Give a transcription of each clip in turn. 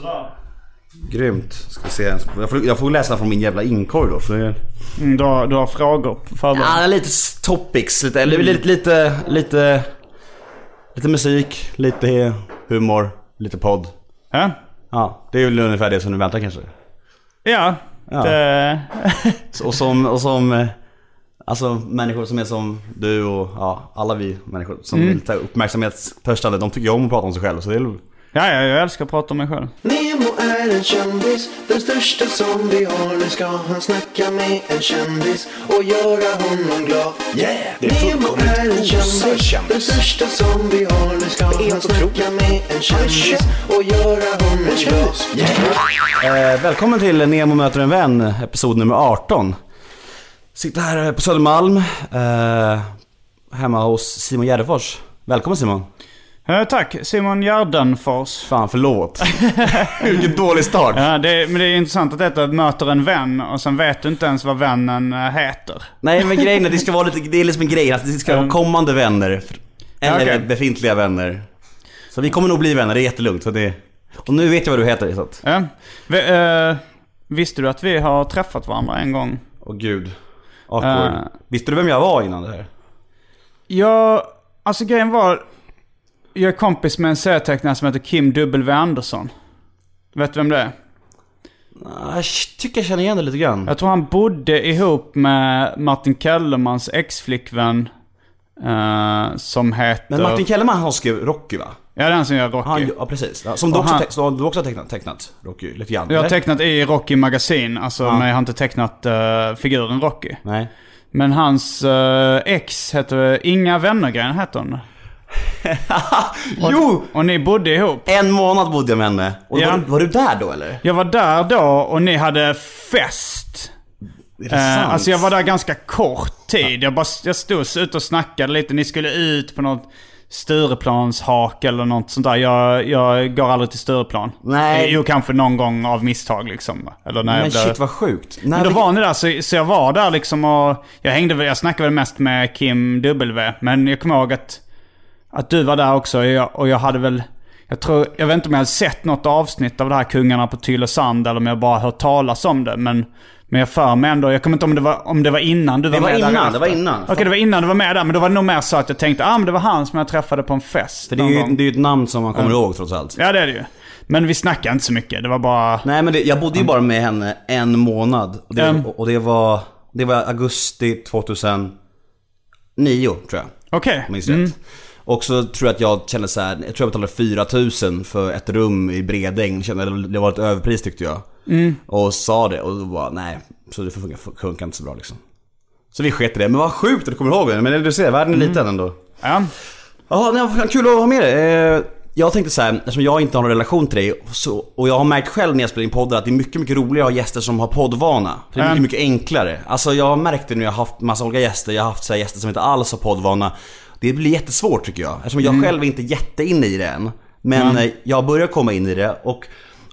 Sådär. Grymt. Ska vi se. Jag får, jag får läsa från min jävla inkorg då. För det. Mm, du, har, du har frågor förberedda? Ja, lite topics. Lite, eller lite, lite, lite, lite musik, lite humor, lite podd. Ja. Ja, det är väl ungefär det som du väntar kanske. Ja. Ja. Det, Och som, och som eh, alltså människor som är som du och ja, alla vi människor som är lite uppmärksamhetstörstande. De tycker ju om att prata om sig själva så det är ja, ja, jag älskar att prata om mig själv. Nemo är en kändis, den största som vi har. Nu ska han snacka med en kändis och göra honom glad. Yeah! Det är Nemo fullkomligt är en osar kändis, den kändis. största som vi har. Nu ska är han helt snacka med en kändis och göra honom glad. Yeah! Eh, välkommen till Nemo möter en vän, episod nummer 18. Sitter här på Södermalm, eh, hemma hos Simon Gärdenfors. Välkommen Simon. Eh, tack, Simon Gärdenfors. Fan förlåt. Vilken dålig start. Ja, det, men det är intressant att detta möter en vän och sen vet du inte ens vad vännen eh, heter. Nej men grejen är att det ska vara lite, det är liksom en grej att det ska vara kommande vänner. Eller okej. befintliga vänner. Så vi kommer nog bli vänner, det är jättelugnt. Så det, och nu vet jag vad du heter så att, Ja. Vi, eh, visste du att vi har träffat varandra en gång? åh gud. Awkward. Eh. Visste du vem jag var innan det här? Ja, alltså grejen var... Jag är kompis med en serietecknare som heter Kim W. Andersson. Vet du vem det är? Ah, Jag tycker jag känner igen det lite grann. Jag tror han bodde ihop med Martin Kellermans ex-flickvän. eh, som heter... Men Martin Kellerman han skrev Rocky va? Ja, den som gör Rocky. Han, ja precis. Ja, som du också, han- så du också har tecknat, tecknat Rocky lite grann? jag har tecknat i Rocky Magasin, alltså, Ja. men jag har inte tecknat eh, figuren Rocky. Nej. Men hans eh, ex heter Inga Wennergren, heter hon. jo! Och ni bodde ihop. En månad bodde jag med henne. Och Ja. var, var du där då eller? Jag var där då och ni hade fest. Är det Eh, sant? alltså jag var där ganska kort tid. Jag, bara, jag stod ute och snackade lite. Ni skulle ut på något Stureplanshak eller något sånt där. Jag, jag går aldrig till Stureplan. Nej. Jo, kanske någon gång av misstag liksom. Eller när Men jag blev... shit vad sjukt. Nej, Men då vi- var ni där, så, så jag var där liksom och... Jag hängde jag snackade väl mest med Kim W. Men jag kommer ihåg att, att du var där också och jag, och jag hade väl... Jag tror, jag vet inte om jag hade sett något avsnitt av det här Kungarna på Tylösand eller om jag bara hört talas om det. Men, men jag för mig ändå, jag kommer inte om det var, om det var innan du var Det var med där innan, efter. det var innan. Okej, det var innan du var med där. Men då var det nog mer så att jag tänkte, ah men det var han som jag träffade på en fest För det är, ju, gång. det är ju ett namn som man kommer ihåg trots allt. Ja, det är det ju. Men vi snackade inte så mycket. Det var bara... Nej men det, jag bodde ju bara med henne en månad. Och det, Mm. och det var, det var augusti 2009 tror jag. Okej. Jag minns Mm. Och så tror jag att jag kände så här, jag tror jag betalade 4000 för ett rum i Bredäng. Kände det var ett överpris tyckte jag. Mm. Och sa det och då bara nej, så det funkar, funkar inte så bra liksom. Så vi sket i det. Men vad sjukt att du kommer ihåg det. Men du ser, världen är Mm. liten ändå. Ja. Nej, vad kul att ha med dig. Eh, Jag tänkte så här, eftersom jag inte har någon relation till dig så, och jag har märkt själv när jag spelar in poddar att det är mycket, mycket roligare att ha gäster som har poddvana. Det är mycket, mycket enklare. Alltså jag har märkt det när jag har haft massa olika gäster, jag har haft så gäster som inte alls har poddvana. Det blir jättesvårt tycker jag, eftersom jag själv är inte jätteinne i det än. Men Mm. jag börjar komma in i det och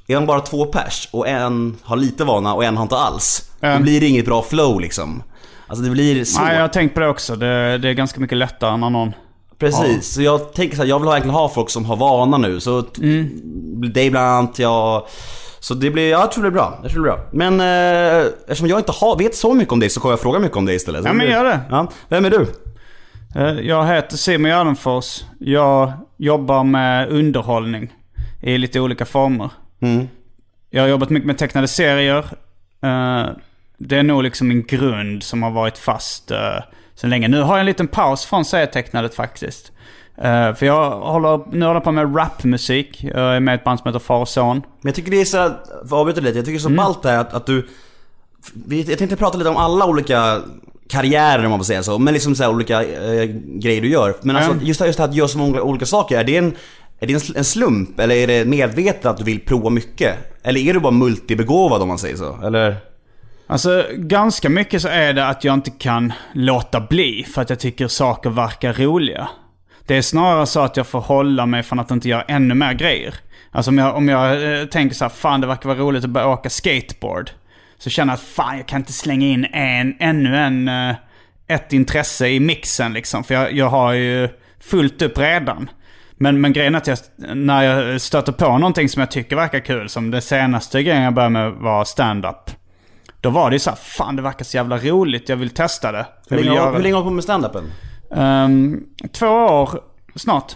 är man bara två pers och en har lite vana och en har inte alls. Då Mm. blir det inget bra flow liksom. Alltså det blir svårt. Nej, jag har tänkt på det också. Det, det är ganska mycket lättare när någon... Precis, så jag tänker så här, jag vill verkligen ha folk som har vana nu. Så t- dig bland annat, jag... Så det blir, jag tror det blir bra. Jag tror det blir bra. Men eh, eftersom jag inte har, vet så mycket om dig så kommer jag fråga mycket om dig istället. Så Ja, men gör det. Ja. Vem är du? Eh, Jag heter Simon Gärdenfors. Jag jobbar med underhållning i lite olika former. Mm. Jag har jobbat mycket med tecknade serier. Eh, Det är nog liksom min grund som har varit fast uh, så länge. Nu har jag en liten paus från serietecknandet faktiskt. Eh, För jag håller, nu håller jag på med rapmusik. Jag är med i ett band som heter Far och Son. Men jag tycker det är så, för att avbryta lite, jag tycker det är så Mm. ballt det här att, att du... Jag tänkte prata lite om alla olika karriärer om man får säga så, men liksom så olika eh, grejer du gör. Men alltså Mm. just, just att göra så många olika saker, är det en... Är det en slump eller är det medvetet att du vill prova mycket? Eller är du bara multibegåvad om man säger så? Eller? Alltså ganska mycket så är det att jag inte kan låta bli för att jag tycker saker verkar roliga. Det är snarare så att jag får hålla mig från att inte göra ännu mer grejer. Alltså om jag, om jag eh, tänker så här, fan det verkar vara roligt att börja åka skateboard. Så känner jag att fan jag kan inte slänga in en, ännu en, eh, ett intresse i mixen liksom. För jag, jag har ju fullt upp redan. Men, men grejen är att jag, när jag stöter på någonting som jag tycker verkar kul, som det senaste grejen jag började med var stand-up. Då var det ju så här, fan det verkar så jävla roligt, jag vill testa det. Hur länge, göra hur länge har du på med standupen? Ehm, två år snart.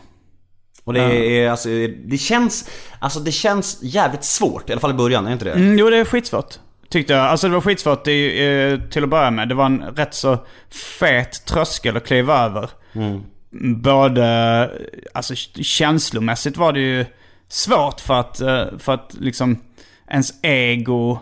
Och det är alltså, det känns, alltså det känns jävligt svårt, i alla fall i början, är inte det? Mm, jo, det är skitsvårt. Tyckte jag. Alltså det var skitsvårt i, till att börja med. Det var en rätt så fet tröskel att kliva över. Både, alltså känslomässigt var det ju svårt för att, eh, för att liksom ens ego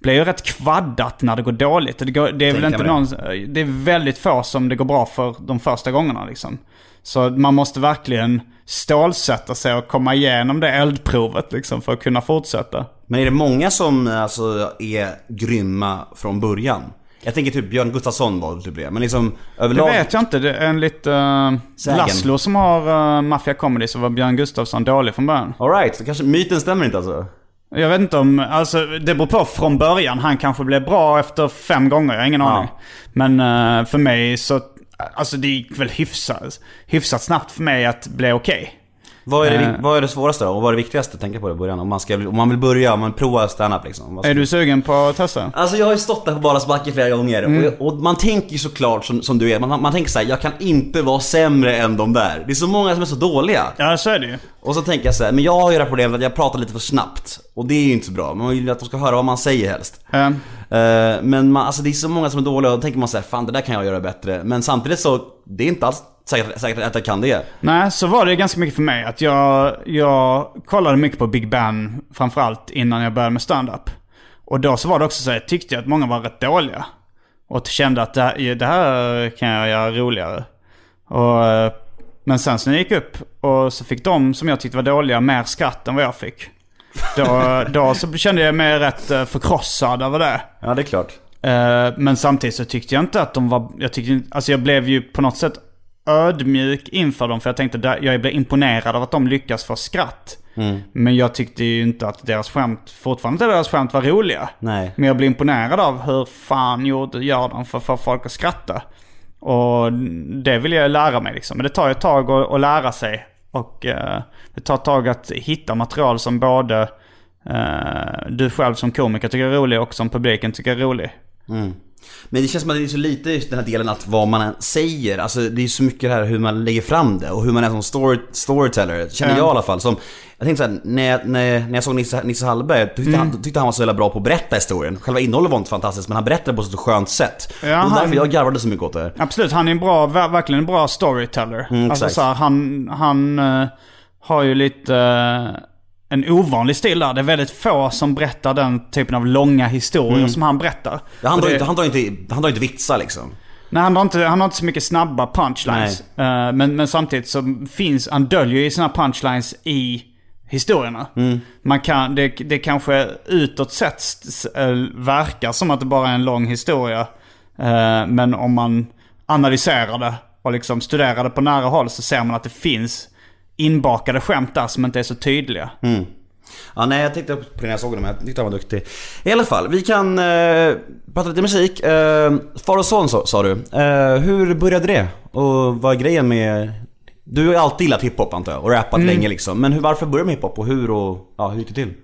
blir ju rätt kvaddat när det går dåligt. Det, går, det är väl inte någon, det är väldigt få som det går bra för de första gångerna liksom. Så man måste verkligen stålsätta sig och komma igenom det eldprovet liksom för att kunna fortsätta. Men är det många som alltså, är grymma från början? Jag tänker typ Björn Gustafsson var typ det, men liksom Det överlag... vet jag inte. Det är enligt uh, Sägen. Laszlo som har uh, Mafia Comedy så var Björn Gustafsson dålig från början. Alright, så kanske myten stämmer inte alltså? Jag vet inte om, alltså det beror på från början. Han kanske blev bra efter fem gånger, jag har ingen Ja. aning. Men uh, för mig så, alltså det gick väl hyfsat, hyfsat snabbt för mig att bli okej. Vad är, det, Eh. vad är det svåraste då? Och vad är det viktigaste att tänka på i början? Om man, ska, om man vill börja, om man provar stand-up liksom? Ska- Är du sugen på att testa? Alltså jag har ju stått där på Balas backe flera gånger Mm. och, och man tänker ju såklart som, som du är, man, man tänker så här: jag kan inte vara sämre än de där. Det är så många som är så dåliga. Ja, så är det ju. Och så tänker jag så här, men jag har ju det här problemet att jag pratar lite för snabbt. Och det är ju inte så bra, man vill ju att de ska höra vad man säger helst. Eh, Eh, men man, alltså det är så många som är dåliga och då tänker man så här, fan det där kan jag göra bättre. Men samtidigt så, det är inte alls säkert, säkert att jag kan det. Nej, så var det ganska mycket för mig. Att jag, jag kollade mycket på Big Ben framförallt innan jag började med stand-up. Och då så var det också så jag tyckte att många var rätt dåliga. Och kände att det här, det här kan jag göra roligare. Och, eh, men sen så när jag gick upp och så fick de som jag tyckte var dåliga mer skratt än vad jag fick. Då, då så kände jag mig rätt eh, förkrossad över det. Ja det är klart. Eh, Men samtidigt så tyckte jag inte att de var... Jag, tyckte, alltså jag blev ju på något sätt ödmjuk inför dem. För jag tänkte, jag blev imponerad av att de lyckas få skratt. Men jag tyckte ju inte att deras skämt, fortfarande inte deras skämt var roliga. Nej. Men jag blev imponerad av hur fan gjorde, gör de för att få folk att skratta. Och det vill jag lära mig liksom. Men det tar ju ett tag att, att lära sig. Och eh, det tar ett tag att hitta material som både eh, du själv som komiker tycker är rolig och som publiken tycker är rolig. Mm. Men det känns som att det är så lite just den här delen att vad man säger, alltså det är så mycket det här hur man lägger fram det och hur man är som story, storyteller, känner Ja. jag i alla fall. Som, jag tänkte såhär, när, jag- när, när jag såg Nisse, Nisse Hallberg, tyckte, Mm. han, tyckte han var så jävla bra på att berätta historien. Själva innehållet var inte fantastiskt, men han berättade på ett så skönt sätt. Ja, och han- därför jag garvade så mycket åt det. Absolut, han är en bra, ver- verkligen en bra storyteller. Mm, alltså exakt. så här, han, han eh, har ju lite eh, en ovanlig stil där. Det är väldigt få som berättar den typen av långa historier som han berättar. Mm. Ja, han, drar det- inte, han, drar inte, han drar inte vitsar liksom. Nej, han har, inte, han har inte så mycket snabba punchlines. Eh, men, men samtidigt så finns, han döljer ju sina punchlines i historierna. Man kan, det, det kanske utåt sett eh, verkar som att det bara är en lång historia. Eh, men om man analyserar det och liksom studerar det på nära håll så ser man att det finns inbakade skämt där som inte är så tydliga. Ja, nej jag tänkte på det när jag såg honom, jag tyckte han var duktig. I alla fall, vi kan eh, prata lite musik. Eh, far och son sa, sa du. Eh, hur började det? Och vad är grejen med... Du har alltid gillat hiphop antar jag, och rappat länge liksom. Men hur, varför började du med hiphop och hur och ja, hur gick det till?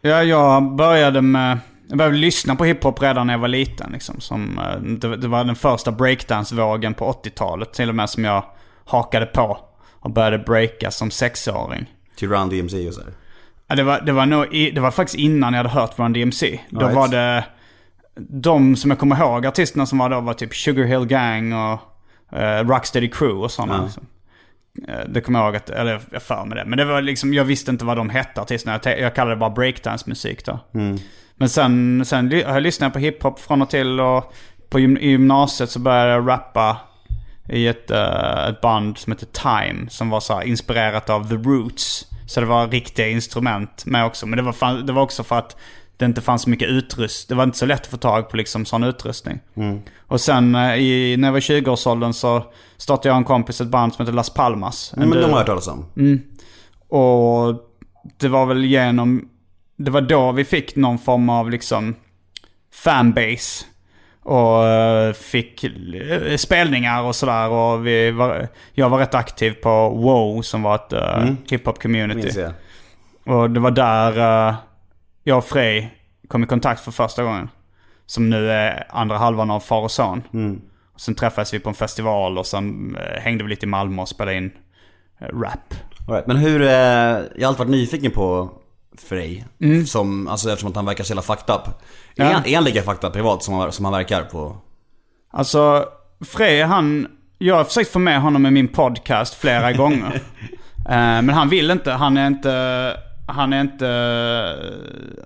Ja, jag började med... Jag började lyssna på hiphop redan när jag var liten. Liksom, som, eh, det, det var den första breakdance-vågen på 80-talet till och med som jag hakade på. Och började breaka som sexåring. Till Run DMC och så. Ja, det, var, det, var nog i, det var faktiskt innan jag hade hört Run DMC. Då Right. var det... De som jag kommer ihåg, artisterna som var då var typ Sugar Hill Gang och uh, Rocksteady Crew och sådana. Ja. Liksom. Eh, Det kommer jag ihåg att, eller jag för med det. Men det var liksom, jag visste inte vad de hette artisterna. Jag, jag kallade det bara breakdance-musik då. Men sen, sen ly- har jag lyssnat på hiphop från och till och på gymnasiet så började jag rappa i ett, eh, ett band som heter Time. Som var så inspirerat av The Roots. Så det var riktiga instrument med också. Men det var, fan, det var också för att det inte fanns så mycket utrustning. Det var inte så lätt att få tag på liksom sån utrustning. Och sen eh, i, när jag var 20-årsåldern så startade jag och en kompis ett band som heter Las Palmas. En Men de har jag hört talas om. Och det var väl genom... Det var då vi fick någon form av liksom fanbase. Och eh, fick eh, spelningar och sådär. Och vi var, jag var rätt aktiv på WoW som var ett uh, hiphop community. Minns jag. Och det var där eh, jag och Frej kom i kontakt för första gången. Som nu är andra halvan av Far och Son. Och sen träffades vi på en festival och sen eh, hängde vi lite i Malmö och spelade in eh, rap. Right, men hur, eh, jag har alltid varit nyfiken på Frey. Som, alltså eftersom att han verkar så jävla fucked up. Är, Ja. han, är han lika fucked up privat som han, som han verkar på? Alltså, Frej han... Jag har försökt få med honom i min podcast flera gånger. Eh, men han vill inte. Han är inte... Han är inte...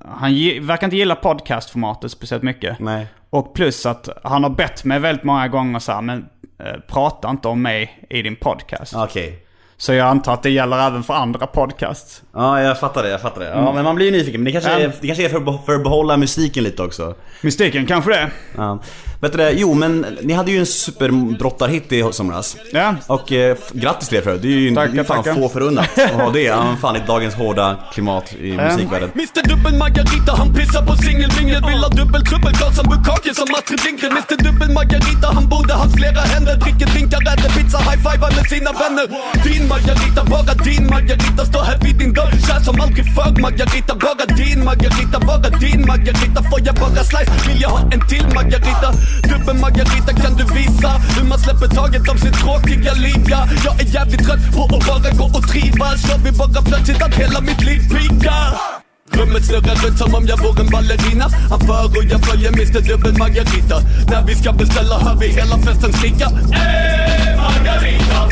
Han verkar inte gilla podcastformatet speciellt mycket. Nej. Och plus att han har bett mig väldigt många gånger så här, men eh, prata inte om mig i din podcast. Okej. Så jag antar att det gäller även för andra podcasts. Ja, jag fattar det, jag fattar det. Ja, men man blir ju nyfiken. Men det kanske, är, det kanske är för, för att behålla musiken lite också. Mystiken, kanske det. Ja. Vet du det, jo men ni hade ju en superbrottarhit i somras. Ja. Och eh, grattis till det för övrigt. Det är ju Tackar, det fan tackar. få förunnat att ha det. Ja, fan i dagens hårda klimat i musikvärlden. Mr Dubbel Margarita, han pissar på singelmingel Vill ha dubbel trubbel, glas som Bukake som Astrid Lindgren Mr Dubbel Margarita, han borde haft flera händer Dricker drinkar, äter pizza, high-fivar med sina vänner Din Margarita, bara din Margarita Står här vid din dörr, kär som aldrig förr Margarita, bara din Margarita, bara din Margarita Får jag bara slice, vill jag ha en till Margarita Dubbel Margarita, kan du visa hur man släpper taget om sitt tråkiga liv? Ja, jag är jävligt trött på att bara gå och trivas Jag vill bara plötsligt att hela mitt liv pikar Rummet snurrar runt som om jag vore en ballerina Han för och jag följer Mr Dubbel Margarita När vi ska beställa hör vi hela festen skrika Ey Margarita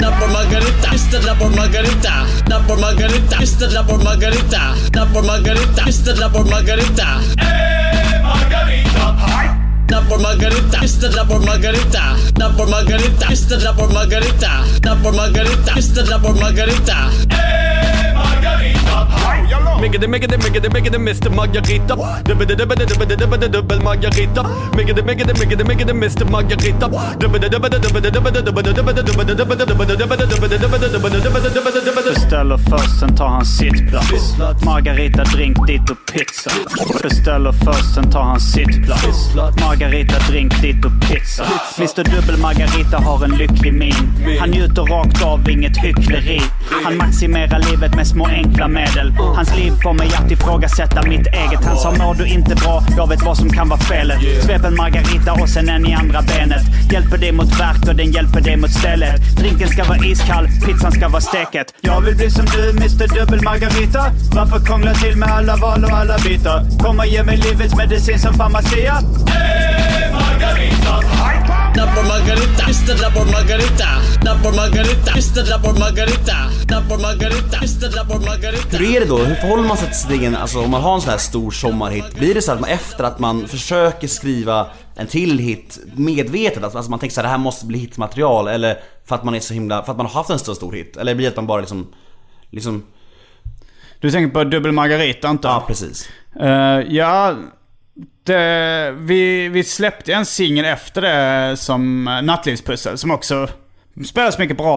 Double margarita, Mr. Double margarita, double margarita, Mr. Double margarita, double margarita, Mr. Double margarita, Ey Margarita da por Margarita, esta da por Margarita, da por Margarita, esta da por Margarita, da por Margarita, esta da por Margarita. Eh, Margarita! Miggity miggity miggity miggity Mr Margarita Dubbede dubbede dubbede dubbede dubbel Margarita Miggity miggity miggity miggity Mr Margarita Dubbede dubbede dubbede dubbede dubbede dubbede dubbede dubbede dubbede dubbede dubbede dubbede dubbede dubbede dubbede dubbede Beställer först, sen tar han sittplats. Margarita, drink, dit och pizza. Beställer först, sen tar han sittplats. Margarita, drink, dit och pizza. Mr Dubbel Margarita har en lycklig min. Han njuter rakt av, inget hyckleri. Han maximerar livet med små enkla medel. Hans liv får mig att ifrågasätta mitt eget. Han sa mår du inte bra, jag vet vad som kan vara felet. Svep en Margarita och sen en i andra benet. Hjälper dig mot värk och den hjälper dig mot stället. Drinken ska vara iskall, pizzan ska vara steket. Jag vill bli som du, Mr Dubbel Margarita. Varför krångla till med alla val och alla bitar? Kom och ge mig livets medicin som farmacia. Ey Margarita Double margarita, Mr. Double margarita, double margarita, Mr. Double margarita, double margarita, Mr. Double margarita. Hur är det då? Hur förhåller man sig till sin egen, alltså om man har en sån här stor sommarhit, blir det så att man efter att man försöker skriva en till hit medvetet, alltså alltså man tänker så här, det här måste bli hitmaterial eller för att man är så himla, för att man har haft en så stor hit? Eller blir det att man bara liksom, liksom, Du tänker på Dubbel Margarita inte? ja precis. Eh, ja, det, vi, vi släppte en singel efter det som uh, Nattlivspussel som också spelas mycket bra.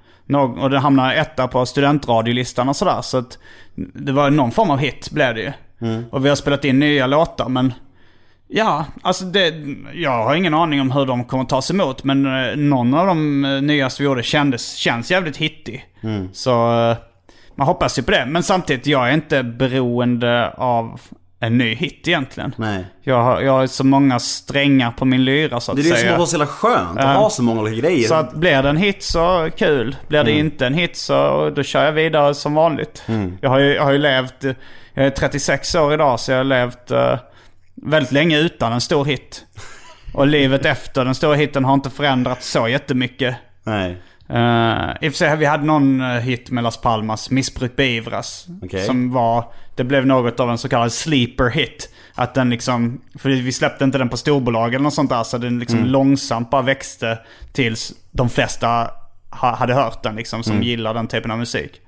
Och det hamnade etta på studentradiolistan och sådär. Så att det var någon form av hit blev det ju. Och vi har spelat in nya låtar men... Ja, alltså det... Jag har ingen aning om hur de kommer tas emot. Men eh, någon av de eh, nyaste vi gjorde kändes, känns jävligt hittig. Så... eh, Man hoppas ju på det. Men samtidigt, jag är inte beroende av en ny hit egentligen. Nej. Jag har, jag har så många strängar på min lyra så att Det är det som säga. var så jävla skönt att ha så många olika grejer. Så att blir det en hit så kul. Blir det inte en hit så då kör jag vidare som vanligt. Jag, har ju, jag har ju levt, jag är 36 år idag så jag har levt eh, väldigt länge utan en stor hit. Och livet efter den stora hiten har inte förändrats så jättemycket. Nej. Uh, I och för sig, vi hade någon eh, hit med Las Palmas, Missbruk beivras. Okej. Som var, det blev något av en så kallad sleeper hit. Att den liksom, för vi släppte inte den på storbolag eller något sånt där. Så den liksom Mm. långsamt bara växte tills de flesta ha, hade hört den liksom. Mm. Som gillar den typen av musik.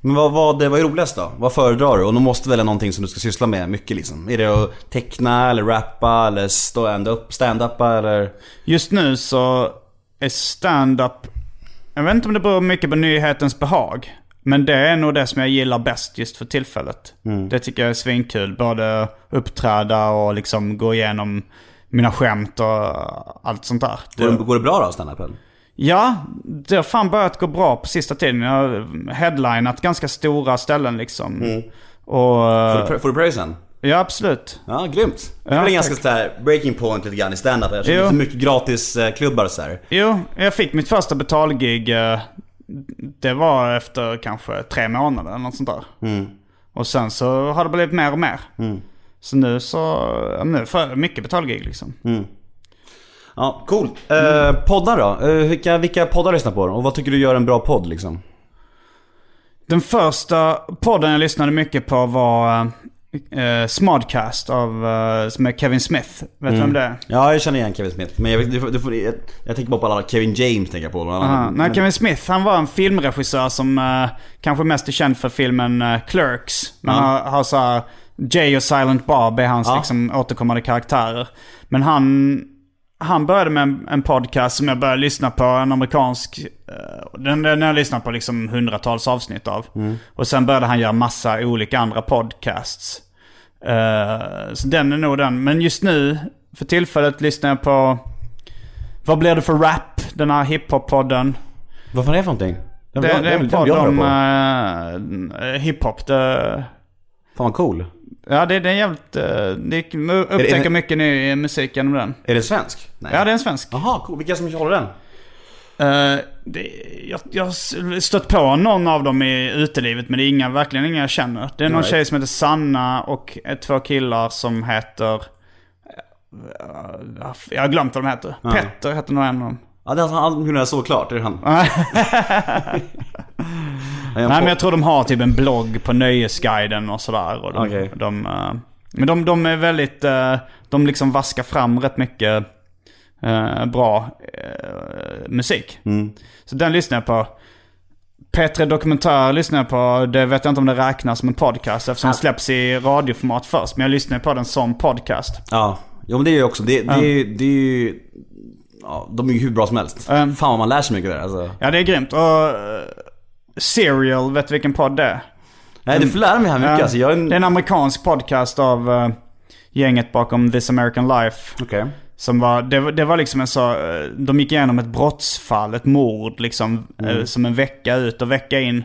Men vad, vad, vad är roligast då? Vad föredrar du? Och du måste välja någonting som du ska syssla med mycket liksom. Är det att teckna eller rappa eller stand-up, stand-uppa eller? Just nu så är stand-up... Jag vet inte om det beror mycket på nyhetens behag. Men det är nog det som jag gillar bäst just för tillfället. Det tycker jag är svinkul. Både uppträda och liksom gå igenom mina skämt och allt sånt där. Går det, går det bra då, stand-upen? Ja, det har fan börjat gå bra på sista tiden. Jag har headlinat ganska stora ställen liksom. Och... Får du, får du pröjsen? Ja, absolut. Ja, grymt. Det är Ja, väl en ganska tack. så här breaking point lite grann i stand-up. Jag Jo. känner så mycket gratis eh, klubbar så här. Jo, jag fick mitt första betalgig. eh, Det var efter kanske tre månader eller något sånt där. Och sen så har det blivit mer och mer. Så nu så, nu får jag mycket betalgig liksom. Ja, cool. Eh, poddar då? Eh, vilka, vilka poddar lyssnar på? Och vad tycker du gör en bra podd liksom? Den första podden jag lyssnade mycket på var uh, Smodcast av, eh, som är Kevin Smith. Vet du vem det är? Ja, jag känner igen Kevin Smith. Men jag, du, du, jag, jag tänker bara på alla Kevin James tänker jag på. Ah, nej, Kevin Smith han var en filmregissör som eh, kanske mest är känd för filmen Clerks. Men Ja. har, har så här, Jay och Silent Bob är hans liksom, återkommande karaktärer. Men han, han började med en, en podcast som jag började lyssna på, en amerikansk. eh, den, den jag lyssnat på liksom hundratals avsnitt av. Och sen började han göra massa olika andra podcasts. Eh, så den är nog den. Men just nu, för tillfället lyssnar jag på... Vad blir det för rap? Den här hiphop-podden. Vad fan är det för någonting? Jag Det, det är en podd om uh, hiphop. Det, Fan vad cool. ja, det, det är jävligt... Uh, det upptäcker det- mycket ny musik genom den. Är det svensk? Nej. Ja, det är en svensk. Jaha, cool. Vilka som håller den? Eh, det, jag, jag har stött på någon av dem i utelivet men det är inga, verkligen inga jag känner. Det är någon Right. tjej som heter Sanna och eh, två killar som heter... eh, jag har glömt vad de heter. Petter heter nog en av dem. Ja, det är han kunde jag så klart. Det är han. Nej men jag tror de har typ en blogg på Nöjesguiden och sådär. Och de, Okej. de, eh, men de, de är väldigt, eh, de liksom vaskar fram rätt mycket eh, bra musik. Mm. Så den lyssnar jag på. P3 Dokumentär lyssnar jag på. Det vet jag inte om det räknas som en podcast eftersom den släpps i radioformat först. Men jag lyssnar på den som podcast. Ja, jo men det är ju också. Det, det, är ju- det är ju... Ja, de är ju hur bra som helst. Mm. Fan vad man lär sig mycket där alltså. Ja det är grymt. Och Serial, vet du vilken podd det är? Nej, du får lära mig här mycket Ja, alltså. Jag. Det är en amerikansk podcast av eh, gänget bakom This American Life. Okej. Som var, det, var- det var liksom en så, eh, de gick igenom ett brottsfall, ett mord liksom. eh, Som en vecka ut och vecka in.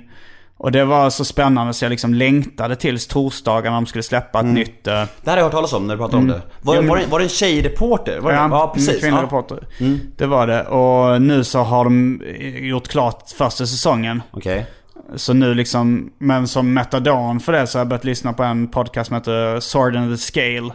Och det var så spännande så jag liksom längtade tills torsdagen när de skulle släppa ett nytt... eh, Det här har jag hört talas om när du pratar om det. Var, var, det, var det en tjejreporter? Var det? Ja, ja precis. Kvinnlig Ja. reporter. Det var det. Och nu så har de eh, gjort klart första säsongen. Okej. Så nu liksom, men som metadon för det så har jag börjat lyssna på en podcast som heter Sword and the Scale.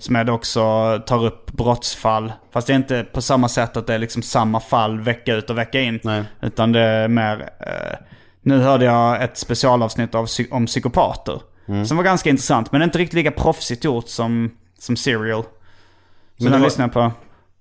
Som är det också tar upp brottsfall. Fast det är inte på samma sätt att det är liksom samma fall vecka ut och vecka in. Nej. Utan det är mer, eh, nu hörde jag ett specialavsnitt av, om psykopater. Som var ganska intressant men inte riktigt lika proffsigt gjort som, som Serial. Så Men den lyssnar på.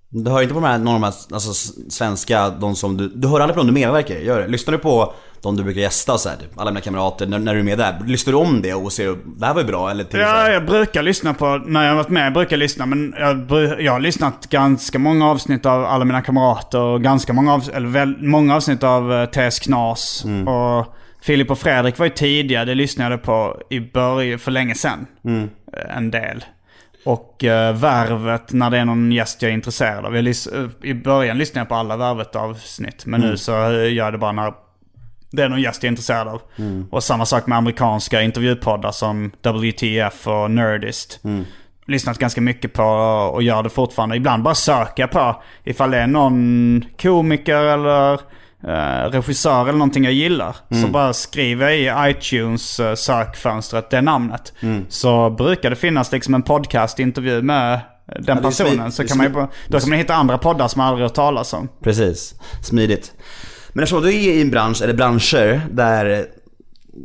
Du hör inte på de här, någon av de här alltså, svenska, de som du... Du hör aldrig på de du medverkar i, gör du? Lyssnar du på de du brukar gästa och så här, typ, alla mina kamrater, när, när du är med där? Lyssnar du om det och ser det här var ju bra? Eller till Ja, jag brukar lyssna på, när jag har varit med brukar jag lyssna. Men jag, jag har lyssnat ganska många avsnitt av alla mina kamrater. Och ganska många, av, eller väl, många avsnitt av uh, TS Knas. Och Filip och Fredrik var ju tidiga. Det lyssnade jag på i början, för länge sedan. Eh, En del. Och uh, Värvet när det är någon gäst jag är intresserad av. Jag lys- eh, I början lyssnade jag på alla Värvet-avsnitt. Men nu så eh, gör jag det bara när det är någon gäst jag är intresserad av. Och samma sak med amerikanska intervjupoddar som WTF och Nerdist. Lyssnat ganska mycket på och gör det fortfarande. Ibland bara söker på ifall det är någon komiker eller eh, regissör eller någonting jag gillar. Så bara skriver jag i iTunes uh, sökfönstret det namnet. Så brukar det finnas liksom en podcast-intervju med den är personen. Så kan man ju, då kan man hitta andra poddar som man aldrig hört talas om. Precis, smidigt. Men eftersom du är i en bransch, eller branscher, där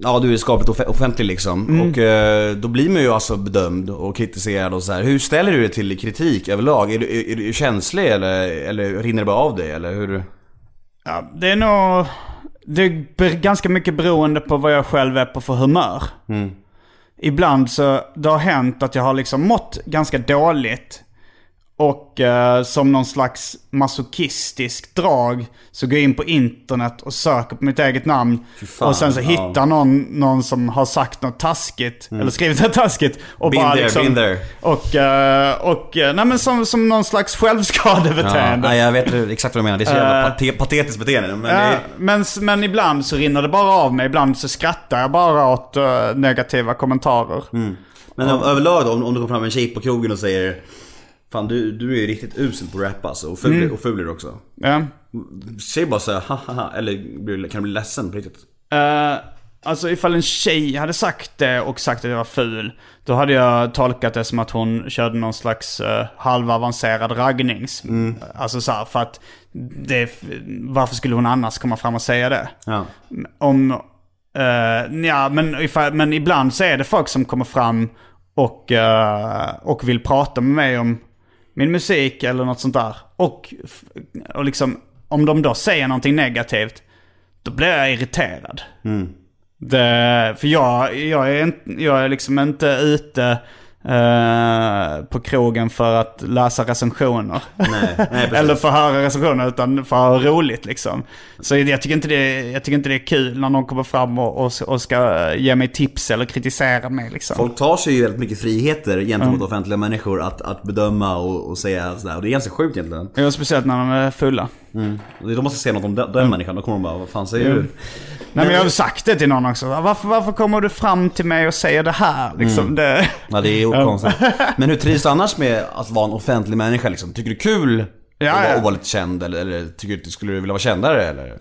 Ja du är skapligt off- offentlig liksom. Och eh, då blir man ju alltså bedömd och kritiserad och så här. Hur ställer du dig till kritik överlag? Är du, är, är du känslig eller, eller rinner det bara av dig? Eller hur? Ja, det är nog... Det är ganska mycket beroende på vad jag själv är på för humör. Ibland så, det har hänt att jag har liksom mått ganska dåligt. Och eh, som någon slags masochistisk drag så går jag in på internet och söker på mitt eget namn. fan, och sen så ja. hittar någon, någon som har sagt något taskigt. Eller skrivit något taskigt. Och Been bara there, liksom, been there. Och, eh, och eh, nej men som, som någon slags Ja, självskadebeteende. nej, jag vet exakt vad du menar. Det är så jävla pate- patetiskt beteende. Men Ja, är, men, men ibland så rinner det bara av mig. Ibland så skrattar jag bara åt eh, negativa kommentarer. men ö- överlag då, om, om det kommer fram en tjej på krogen och säger Fan du, du är ju riktigt usel på att rappa alltså, och ful, och ful är du också. Ja. Säg bara såhär haha eller kan du bli ledsen på riktigt? Eh, alltså ifall en tjej hade sagt det och sagt att jag var ful. Då hade jag tolkat det som att hon körde någon slags uh, halvavancerad raggnings. Alltså så här, för att det, varför skulle hon annars komma fram och säga det? Ja. Om, eh, ja men, ifall, men ibland så är det folk som kommer fram och, eh, och vill prata med mig om min musik eller något sånt där. Och, och liksom, om de då säger någonting negativt, då blir jag irriterad. Det, för jag, jag, är jag är liksom inte ute eh, på krogen för att läsa recensioner. Nej, nej. Eller för att höra recensioner utan för att ha roligt liksom. Så jag tycker inte det, jag tycker inte det är kul när någon kommer fram och, och, och ska ge mig tips eller kritisera mig liksom. Folk tar sig ju väldigt mycket friheter gentemot offentliga människor att, att bedöma och, och säga sådär. Och det är ganska sjukt egentligen. Ja, speciellt när de är fulla. Och De måste säga något om den, den människan, då kommer de bara vad fan säger du? Nej men jag har sagt det till någon också. Varför, varför kommer du fram till mig och säger det här? Liksom, det... Ja det är konstigt. Men hur trivs du annars med att vara en offentlig människa liksom? Tycker du det är kul Ja, att, vara, ja. vara lite känd eller, eller tycker du, skulle du vilja vara kändare eller?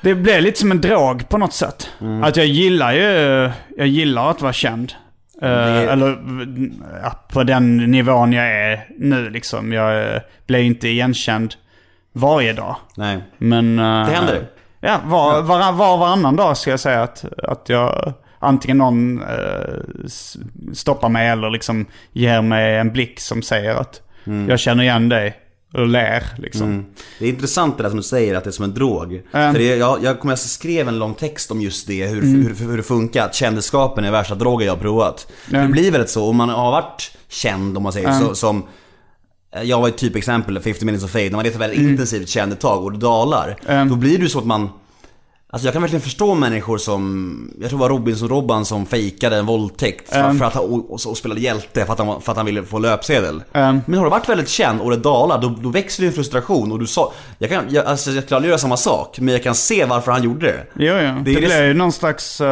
Det blev lite som en drog på något sätt. Att jag gillar ju, jag gillar att vara känd. Eh, Eller ja, på den nivån jag är nu liksom. Jag eh, blir inte igenkänd varje dag. Nej. Men... eh, Det händer. Ja, var, var, var varannan dag ska jag säga att, att jag... Antingen någon eh, stoppar mig eller liksom ger mig en blick som säger att jag känner igen dig. Och ler liksom. Det är intressant det där som du säger att det är som en drog. För det, jag, jag kommer alltså skrev en lång text om just det, hur, hur, hur det funkar. Att kändisskapen är värsta drogen jag har provat. Ja. Det blir väldigt så, om man har varit känd om man säger så, som jag var ett typexempel, 50 minutes of fame, när man är ett väldigt intensivt känd ett tag och det dalar. Då blir det så att man Alltså jag kan verkligen förstå människor som, jag tror det var Robinson-Robban som fejkade en våldtäkt för, för att han, och, och, och spelade hjälte för att, han, för att han ville få löpsedel. Men har du varit väldigt känd och det dalar, då, då växer din frustration och du sa, jag kan, jag, alltså jag kan göra samma sak, men jag kan se varför han gjorde det. Jo, jo. Det, Det är blir ju någon slags uh,